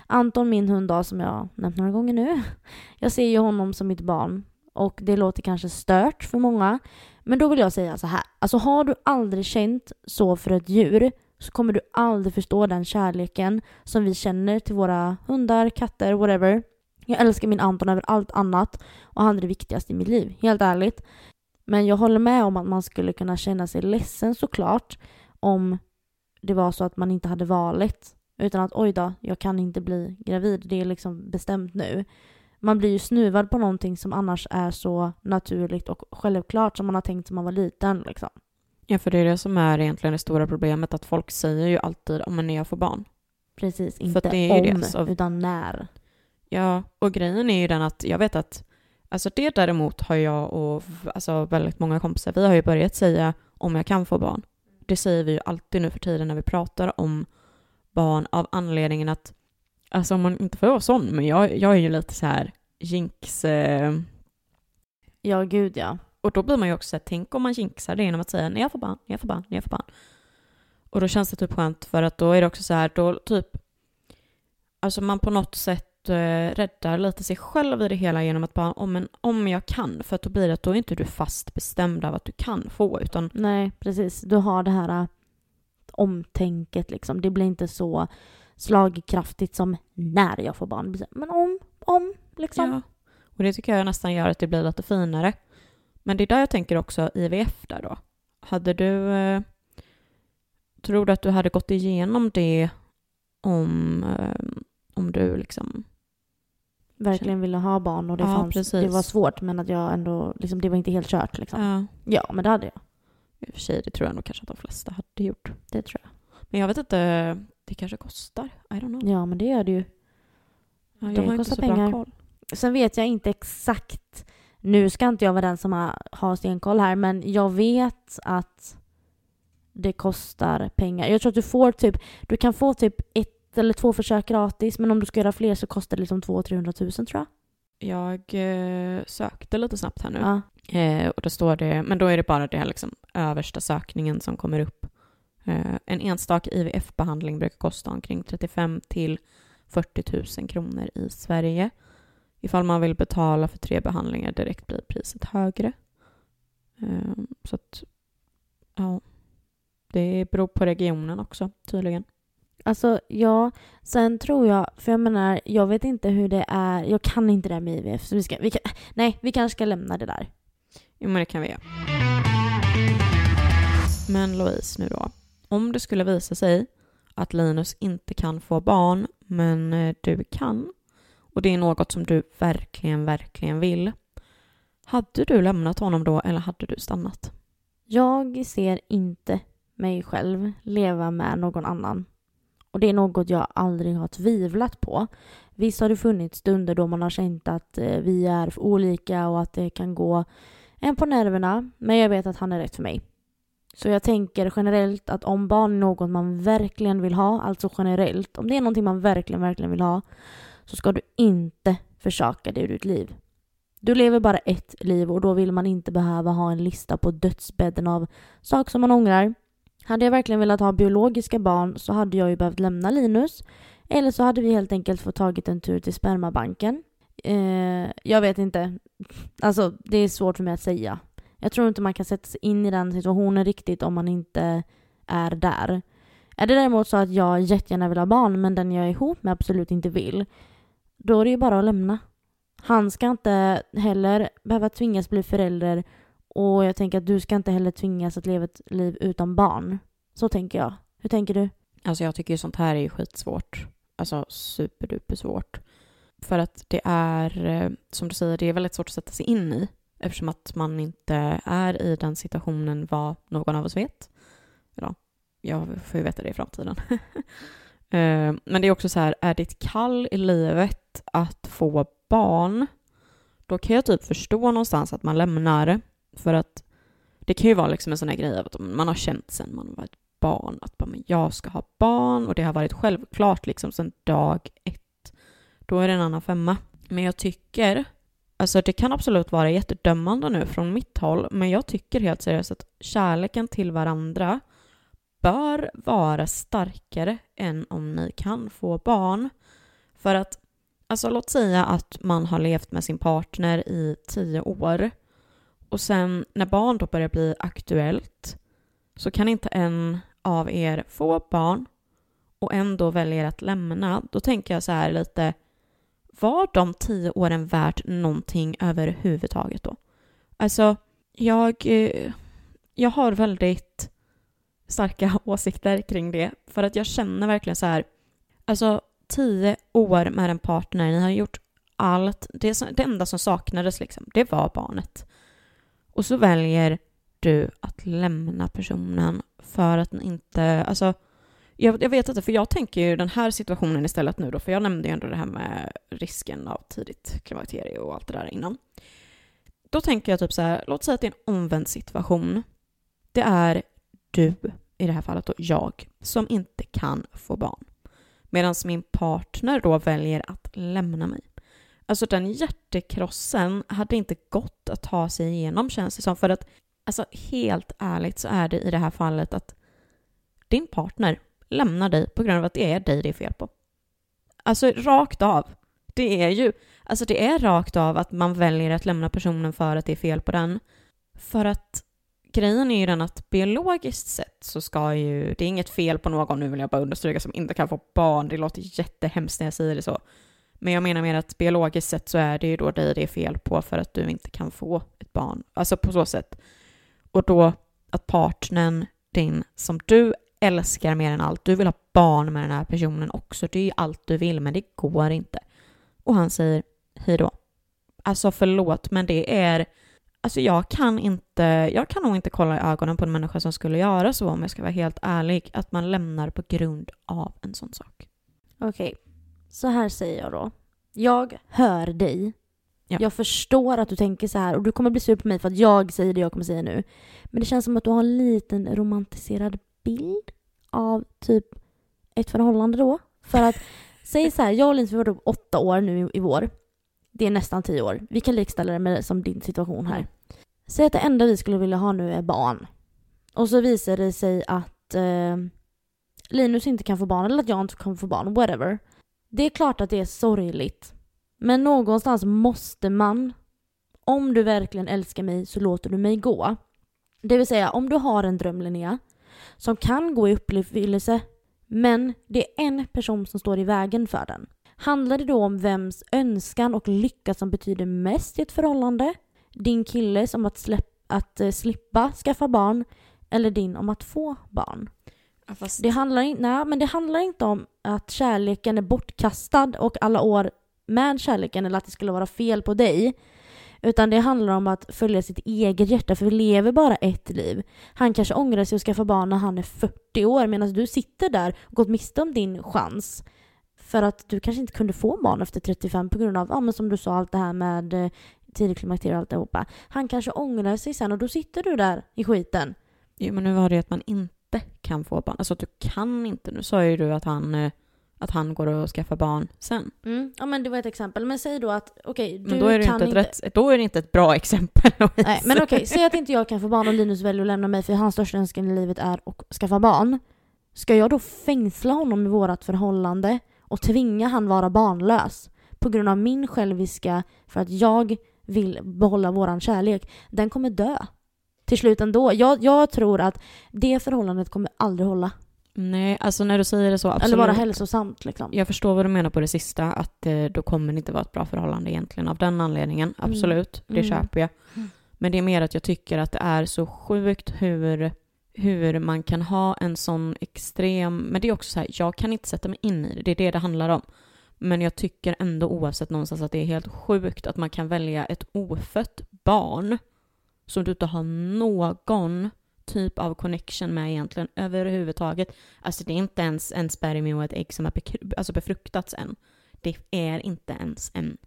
B: Anton, min hund då, som jag nämnt några gånger nu. <laughs> Jag ser ju honom som mitt barn och det låter kanske stört för många. Men då vill jag säga så här. Alltså har du aldrig känt så för ett djur så kommer du aldrig förstå den kärleken som vi känner till våra hundar, katter, whatever. Jag älskar min Anton över allt annat och han är det viktigaste i mitt liv, helt ärligt. Men jag håller med om att man skulle kunna känna sig ledsen såklart om det var så att man inte hade valet. Utan att oj då, jag kan inte bli gravid, det är liksom bestämt nu. Man blir ju snuvad på någonting som annars är så naturligt och självklart som man har tänkt som man var liten. Liksom.
A: Ja, för det är det som är egentligen det stora problemet, att folk säger ju alltid om när jag får barn.
B: Precis, inte om, det, så... utan när.
A: Ja, och grejen är ju den att jag vet att Alltså det däremot har jag och alltså väldigt många kompisar, vi har ju börjat säga om jag kan få barn. Det säger vi ju alltid nu för tiden när vi pratar om barn av anledningen att, alltså om man inte får vara sån, men jag, jag är ju lite så här jinx... Eh...
B: Ja, gud ja.
A: Och då blir man ju också såhär, tänk om man jinxar det genom att säga när jag får barn, när jag får barn, när jag får barn. Och då känns det typ skönt för att då är det också så här, då typ, alltså man på något sätt räddar lite sig själv i det hela genom att bara, om, en, om jag kan, för att då blir det att då är inte du fast bestämd av att du kan få, utan...
B: Nej, precis. Du har det här uh, omtänket liksom. Det blir inte så slagkraftigt som när jag får barn. Men om, om, liksom. Ja.
A: Och det tycker jag nästan gör att det blir lite finare. Men det är där jag tänker också IVF där då. Hade du... Eh, tror du att du hade gått igenom det om, eh, om du liksom...
B: Verkligen ville ha barn och det, ja, fanns, det var svårt men att jag ändå, liksom, det var inte helt kört liksom. Ja. ja, men det hade jag.
A: I och för sig, det tror jag nog kanske att de flesta hade gjort.
B: Det tror jag.
A: Men jag vet inte, det kanske kostar. I don't know.
B: Ja, men det gör det ju.
A: Ja, jag det har kostar inte så pengar. Bra koll.
B: Sen vet jag inte exakt nu ska inte jag vara den som har stenkoll här, men jag vet att det kostar pengar. Jag tror att du får typ, du kan få typ ett eller två försök gratis, men om du ska göra fler så kostar det liksom 200 000 tror jag.
A: Jag eh, sökte lite snabbt här nu. Ja. Eh, och då står det, men då är det bara det här liksom översta sökningen som kommer upp. Eh, en enstaka IVF-behandling brukar kosta omkring 35 till 40 000 kronor i Sverige. Ifall man vill betala för tre behandlingar direkt blir priset högre. Ehm, så att, ja. Det beror på regionen också, tydligen.
B: Alltså ja, sen tror jag, för jag menar, jag vet inte hur det är, jag kan inte det här med IVF, så vi ska, vi kan, nej, vi kanske ska lämna det där.
A: Jo, men det kan vi göra. Men Louise nu då. Om det skulle visa sig att Linus inte kan få barn, men eh, du kan, och det är något som du verkligen, verkligen vill. Hade du lämnat honom då eller hade du stannat?
B: Jag ser inte mig själv leva med någon annan. Och det är något jag aldrig har tvivlat på. Visst har det funnits stunder då man har känt att eh, vi är olika och att det kan gå en på nerverna, men jag vet att han är rätt för mig. Så jag tänker generellt att om barn är något man verkligen vill ha, alltså generellt, om det är någonting man verkligen, verkligen vill ha, så ska du inte försaka det ur ditt liv. Du lever bara ett liv och då vill man inte behöva ha en lista på dödsbädden av saker som man ångrar. Hade jag verkligen velat ha biologiska barn så hade jag ju behövt lämna Linus. Eller så hade vi helt enkelt fått tagit en tur till spermabanken. Eh, jag vet inte. Alltså, det är svårt för mig att säga. Jag tror inte man kan sätta sig in i den situationen riktigt om man inte är där. Är det däremot så att jag jättegärna vill ha barn men den jag är ihop med absolut inte vill, då är det ju bara att lämna. Han ska inte heller behöva tvingas bli förälder och jag tänker att du ska inte heller tvingas att leva ett liv utan barn. Så tänker jag. Hur tänker du?
A: Alltså jag tycker ju sånt här är ju skitsvårt. Alltså superduper svårt. För att det är, eh, som du säger, det är väldigt svårt att sätta sig in i eftersom att man inte är i den situationen vad någon av oss vet. Ja, jag får ju veta det i framtiden. <laughs> Eh, men det är också så här, är ditt kall i livet att få barn, då kan jag typ förstå någonstans att man lämnar. För att det kan ju vara liksom en sån här grej att man har känt sen man var ett barn att bara, men jag ska ha barn och det har varit självklart liksom sen dag ett. Då är det en annan femma. Men jag tycker, alltså det kan absolut vara jättedömande nu från mitt håll, men jag tycker helt seriöst att kärleken till varandra bör vara starkare än om ni kan få barn. För att, alltså låt säga att man har levt med sin partner i tio år och sen när barn då börjar bli aktuellt så kan inte en av er få barn och ändå väljer att lämna. Då tänker jag så här lite, var de tio åren värt någonting överhuvudtaget då? Alltså, jag, eh, jag har väldigt starka <laughs> åsikter kring det. För att jag känner verkligen så här, alltså tio år med en partner, ni har gjort allt. Det, det enda som saknades liksom, det var barnet. Och så väljer du att lämna personen för att inte, alltså jag, jag, vet inte, för jag tänker ju den här situationen istället nu då, för jag nämnde ju ändå det här med risken av tidigt klimakterie och allt det där innan. Då tänker jag typ så här, låt säga att det är en omvänd situation. Det är du, i det här fallet då jag, som inte kan få barn. Medan min partner då väljer att lämna mig. Alltså den hjärtekrossen hade inte gått att ta sig igenom känns det som. För att alltså helt ärligt så är det i det här fallet att din partner lämnar dig på grund av att det är dig det är fel på. Alltså rakt av. Det är ju, alltså det är rakt av att man väljer att lämna personen för att det är fel på den. För att grejen är ju den att biologiskt sett så ska ju, det är inget fel på någon, nu vill jag bara understryka, som inte kan få barn. Det låter jättehemskt när jag säger det så. Men jag menar mer att biologiskt sett så är det ju då dig det är fel på för att du inte kan få ett barn. Alltså på så sätt. Och då att partnern din som du älskar mer än allt, du vill ha barn med den här personen också. Det är ju allt du vill, men det går inte. Och han säger hej då. Alltså förlåt, men det är Alltså jag kan inte, jag kan nog inte kolla i ögonen på en människa som skulle göra så om jag ska vara helt ärlig, att man lämnar på grund av en sån sak.
B: Okej, så här säger jag då. Jag hör dig.
A: Ja.
B: Jag förstår att du tänker så här och du kommer bli sur på mig för att jag säger det jag kommer säga nu. Men det känns som att du har en liten romantiserad bild av typ ett förhållande då. För att, <laughs> säg så här, jag och Linus vi var upp åtta år nu i, i vår. Det är nästan tio år. Vi kan likställa det med som din situation här. Säg att det enda vi skulle vilja ha nu är barn. Och så visar det sig att eh, Linus inte kan få barn eller att jag inte kan få barn, whatever. Det är klart att det är sorgligt. Men någonstans måste man, om du verkligen älskar mig så låter du mig gå. Det vill säga, om du har en dröm Linnea, som kan gå i uppfyllelse, Men det är en person som står i vägen för den. Handlar det då om vems önskan och lycka som betyder mest i ett förhållande? Din killes om att, släpp, att eh, slippa skaffa barn eller din om att få barn?
A: Ja, fast...
B: Det handlar, in, nej, men det handlar inte om att kärleken är bortkastad och alla år med kärleken eller att det skulle vara fel på dig. Utan det handlar om att följa sitt eget hjärta, för vi lever bara ett liv. Han kanske ångrar sig och skaffar barn när han är 40 år medan du sitter där och gått miste om din chans. För att du kanske inte kunde få barn efter 35 på grund av, ja men som du sa, allt det här med eh, tidig klimakterie och alltihopa. Han kanske ångrar sig sen och då sitter du där i skiten.
A: Jo, men nu var det ju att man inte kan få barn. Alltså att du kan inte. Nu sa ju du att han, eh, att han går och skaffar barn sen.
B: Mm. Ja men det var ett exempel. Men säg då att okej, du
A: Men då är, det
B: kan
A: inte
B: inte...
A: ett rätt, då är det inte ett bra <laughs> exempel
B: Nej, men okej, säg att inte jag kan få barn och Linus väljer att lämna mig för hans största önskan i livet är att skaffa barn. Ska jag då fängsla honom i vårt förhållande och tvinga han vara barnlös på grund av min själviska för att jag vill behålla våran kärlek? Den kommer dö till slut ändå. Jag, jag tror att det förhållandet kommer aldrig hålla.
A: Nej, alltså när du säger det så, absolut.
B: Eller vara hälsosamt liksom.
A: Jag förstår vad du menar på det sista, att eh, då kommer det inte vara ett bra förhållande egentligen av den anledningen. Absolut, det
B: Mm.
A: köper jag.
B: Mm.
A: Men det är mer att jag tycker att det är så sjukt hur, hur man kan ha en sån extrem... Men det är också så här, jag kan inte sätta mig in i det, det är det det handlar om. Men jag tycker ändå oavsett någonstans att det är helt sjukt att man kan välja ett ofött barn som du inte har någon typ av connection med egentligen överhuvudtaget. Alltså det är inte ens en spermie och ett ägg som har alltså befruktats än. Det är inte ens en...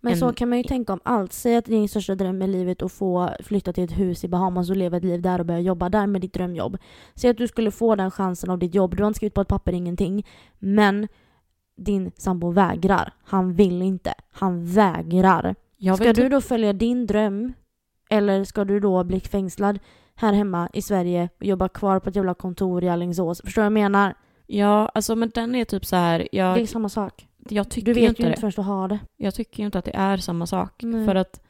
B: Men
A: en-
B: så kan man ju tänka om allt. Säg att din största dröm i livet att få flytta till ett hus i Bahamas och leva ett liv där och börja jobba där med ditt drömjobb. Säg att du skulle få den chansen av ditt jobb. Du har inte skrivit på ett papper, ingenting. Men din sambo vägrar. Han vill inte. Han vägrar. Ska du då följa din dröm? Eller ska du då bli fängslad här hemma i Sverige och jobba kvar på ett jävla kontor i Alingsås? Förstår du vad jag menar?
A: Ja, alltså men den är typ så här. Jag,
B: Det är samma sak.
A: jag tycker
B: Du vet
A: inte
B: ju
A: det.
B: inte förrän du har det.
A: Jag tycker ju inte att det är samma sak.
B: Nej.
A: För att,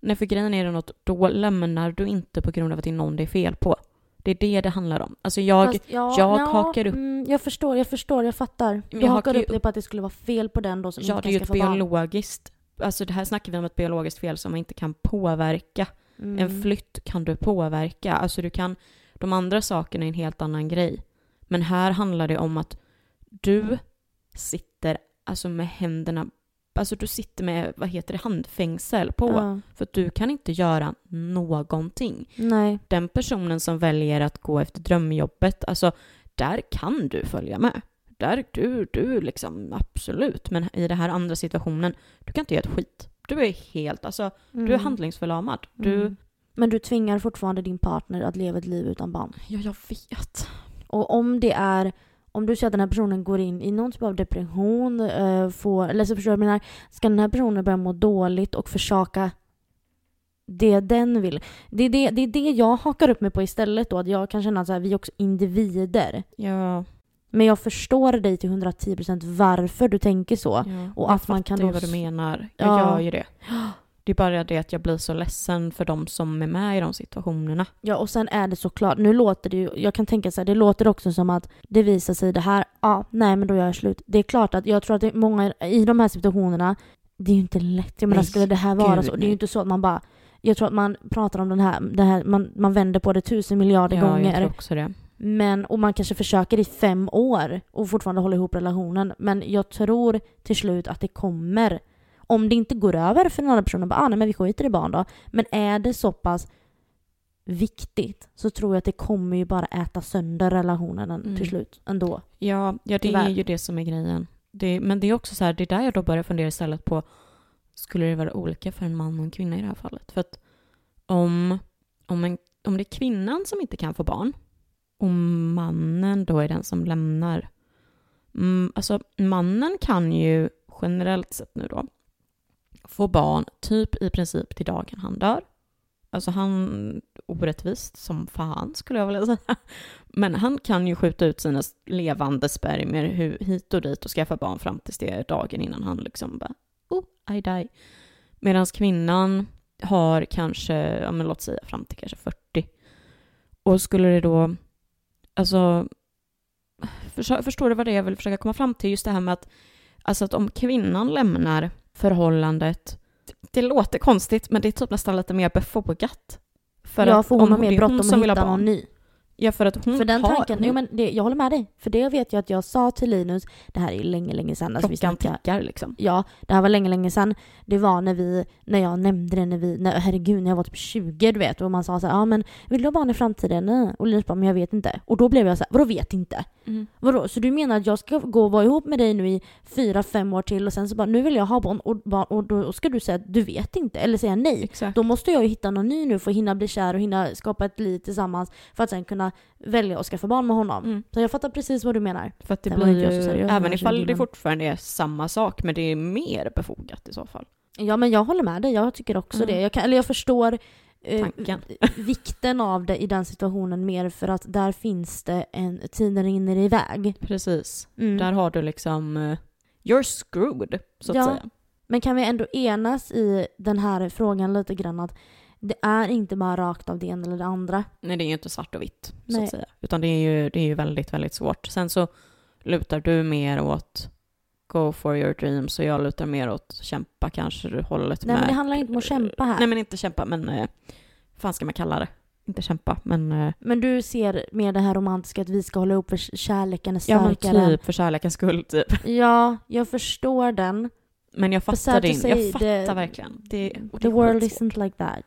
A: nej för grejen är det något, då lämnar du inte på grund av att det är någon det är fel på. Det är det det handlar om. Alltså jag,
B: Fast, ja,
A: jag
B: ja,
A: hakar upp-
B: Mm, jag förstår, jag förstår, jag fattar. Du
A: jag
B: hakar
A: ju
B: upp dig på att det skulle vara fel på den då som
A: ja
B: inte
A: det är ju ett
B: barn.
A: biologiskt, alltså det här snackar vi om ett biologiskt fel som man inte kan påverka.
B: Mm.
A: En flytt kan du påverka. Alltså du kan, de andra sakerna är en helt annan grej. Men här handlar det om att du sitter alltså med händerna, alltså du sitter med, vad heter det, handfängsel på.
B: Ja.
A: För att du kan inte göra någonting.
B: Nej.
A: Den personen som väljer att gå efter drömjobbet, alltså där kan du följa med. Där du, du liksom absolut. Men i den här andra situationen, du kan inte göra ett skit. Du är helt, alltså du är
B: Mm.
A: handlingsförlamad. Du,
B: Mm. Men du tvingar fortfarande din partner att leva ett liv utan barn.
A: ja jag vet.
B: Och om det är om du ser att den här personen går in i någon typ av depression, uh, får, eller så förstår jag menar, ska den här personen börja må dåligt och försaka det den vill. Det är det, det är det jag hakar upp mig på istället då, att jag kan känna att så här, vi är också individer.
A: Ja,
B: Men jag förstår dig till 110% varför du tänker så.
A: ja.
B: Och
A: jag
B: att man kan då
A: vad du menar. Jag
B: Ja.
A: gör ju det. Det är bara det att jag blir så ledsen för de som är med i de situationerna.
B: Ja, och sen är det såklart, nu låter det ju, jag kan tänka så här, det låter också som att det visar sig det här, ja, nej men då gör jag slut. Det är klart att jag tror att det är många i de här situationerna, det är ju inte lätt. Jag menar,
A: Nej,
B: skulle det här vara
A: gud,
B: så, det är ju inte så att man bara, jag tror att man pratar om den här, det här man, man vänder på det tusen miljarder
A: Ja, jag
B: gånger.
A: tror också det.
B: Men, och man kanske försöker i fem år och fortfarande hålla ihop relationen. Men jag tror till slut att det kommer. Om det inte går över för den andra personen, bara, ah, nej men vi skiter i barn då. Men är det så pass viktigt så tror jag att det kommer ju bara äta sönder relationen
A: Mm.
B: till slut ändå.
A: Ja, ja det
B: Tyvärr.
A: är ju det som är grejen. Det, men det är också så här, det är där jag då börjar fundera istället på, skulle det vara olika för en man och en kvinna i det här fallet? För att om, om, en, om det är kvinnan som inte kan få barn och mannen då är den som lämnar. Mm, alltså mannen kan ju generellt sett nu då få barn typ i princip till dagen han dör. Alltså han, orättvist som fan skulle jag vilja <laughs> säga. Men han kan ju skjuta ut sina levande spermier hit och dit och skaffa barn fram tills det är dagen innan han liksom bara, oh, I die. Medan kvinnan har kanske, ja men låt säga fram till kanske 40. Och skulle det då, alltså förstår du vad det är jag vill försöka komma fram till? Just det här med att, alltså att om kvinnan lämnar förhållandet, det, låter konstigt, men det är typ nästan lite mer befogat. För
B: ja,
A: att
B: för hon
A: om
B: har mer bråttom att hitta någon ny.
A: Ja, för att hon
B: För den
A: har,
B: tanken,
A: hon,
B: jo men det, jag håller med dig. För det vet jag att jag sa till Linus, det här är länge, länge sedan. Alltså vi
A: klockan
B: snackar,
A: tickar liksom.
B: ja, det här var länge, länge sedan. Det var när vi, när jag nämnde det när vi, när, herregud, när jag var typ 20 du vet. Och man sa så ja men vill du ha barn i framtiden? Nej. Och Linus bara, men jag vet inte. Och då blev jag så här, vadå vet inte? Vadå, så du menar att jag ska gå och vara ihop med dig nu i fyra, fem år till och sen så bara, nu vill jag ha barn och, barn, och då ska du säga du vet inte, eller säga nej.
A: Exakt.
B: Då måste jag ju hitta någon ny nu för att hinna bli kär och hinna skapa ett liv tillsammans för att sen kunna välja att skaffa barn med honom.
A: Mm.
B: Så jag fattar precis vad du menar.
A: För att det
B: Sen
A: blir ju, även ifall det fortfarande är samma sak, men det är mer befogat i så fall.
B: Ja men jag håller med dig, jag tycker också
A: Mm.
B: det. Jag, kan, eller jag förstår eh,
A: Tanken. <laughs>
B: vikten av det i den situationen mer för att där finns det en, tiden rinner iväg.
A: Precis.
B: Mm.
A: Där har du liksom, eh, you're screwed, så att
B: Ja.
A: säga.
B: Men kan vi ändå enas i den här frågan lite grann att det är inte bara rakt av det ena eller det andra.
A: Nej, det är ju inte svart och vitt, så
B: Nej.
A: att säga. Utan det är ju, det är ju väldigt, väldigt svårt. Sen så lutar du mer åt go for your dreams och jag lutar mer åt kämpa kanske hållet
B: Nej
A: med.
B: men det handlar inte om att kämpa här.
A: Nej, men inte kämpa, men eh, fan ska man kalla det? Inte kämpa, men eh,
B: Men du ser mer det här romantiska att vi ska hålla ihop för kärleken är
A: ja, men
B: starkare.
A: typ för kärlekens skull, typ.
B: Ja, jag förstår den.
A: Men jag fattar din, jag fattar
B: the-
A: verkligen. Det, det
B: The world isn't like that.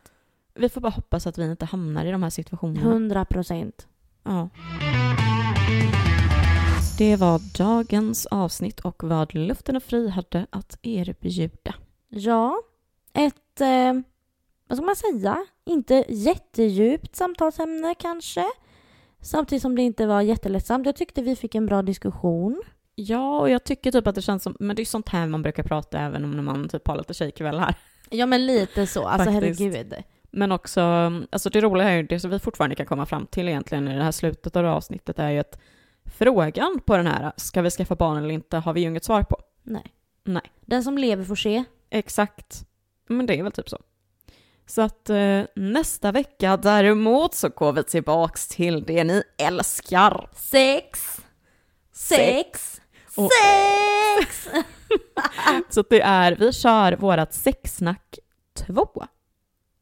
A: Vi får bara hoppas att vi inte hamnar i de här situationerna.
B: 100 procent.
A: Ja. Det var dagens avsnitt och vad Luften är fri hade att erbjuda.
B: Ja, ett, eh, vad ska man säga, inte jättedjupt samtalsämne kanske. Samtidigt som det inte var jättelättsamt. Jag tyckte vi fick en bra diskussion.
A: Ja, och jag tycker typ att det känns som, men det är sånt här man brukar prata även om när man typ har lite tjejkvällar.
B: Ja men lite så, alltså
A: Faktiskt.
B: herregud.
A: Men också, alltså det roliga är ju, det som vi fortfarande kan komma fram till egentligen i det här slutet av det här avsnittet är ju att frågan på den här, ska vi skaffa barn eller inte, har vi ju inget svar på.
B: Nej.
A: Nej.
B: Den som lever får se.
A: Exakt. Men det är väl typ så. Så att eh, nästa vecka däremot så går vi tillbaks till det ni älskar.
B: Sex! Sex!
A: Och-
B: Sex! <laughs>
A: Så det är, vi kör vårat sexsnack 2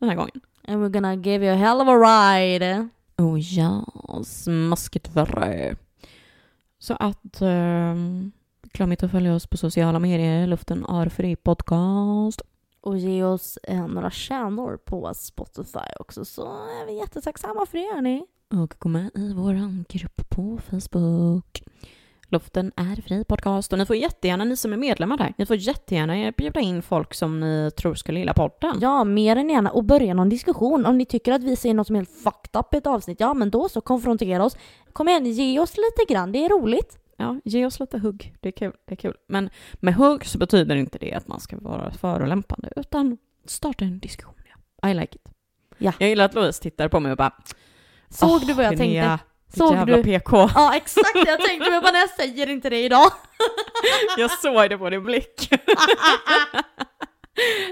A: den här gången.
B: And we're gonna give you a hell of a ride.
A: Oh ja, smaskigt värre. Så att eh, glöm inte att följa oss på sociala medier, Luften är fri podcast.
B: Och ge oss eh, några stjärnor på Spotify också så är vi jättetacksamma för det hörni.
A: Och gå med i vår grupp på Facebook. Luften är fri podcast och ni får jättegärna, ni som är medlemmar där, ni får jättegärna bjuda in folk som ni tror skulle gilla podden.
B: Ja, mer än gärna. Och börja någon diskussion. Om ni tycker att vi säger något som är helt fucked up i ett avsnitt, ja men då så, konfrontera oss. Kom igen, ge oss lite grann, det är roligt.
A: Ja, ge oss lite hugg. Det är kul. Det är kul. Men med hugg så betyder inte det att man ska vara förolämpande, utan starta en diskussion. Ja. I like it.
B: Ja.
A: Jag gillar att Louise tittar på mig och bara
B: Såg
A: "Åh,
B: du vad jag
A: Linnea,
B: tänkte? Såg
A: jävla
B: du?
A: PK.
B: Ja, exakt jag tänkte, men bara när jag säger inte det idag. <laughs>
A: Jag såg det på din blick. <laughs>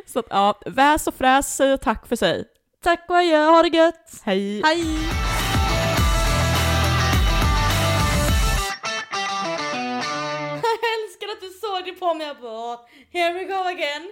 A: så att, ja, väs och fräs säger tack för sig.
B: Tack och adjö, ha det gött!
A: Hej!
B: Hej! <laughs> Jag älskar att du såg det på mig, jag bara, here we go again.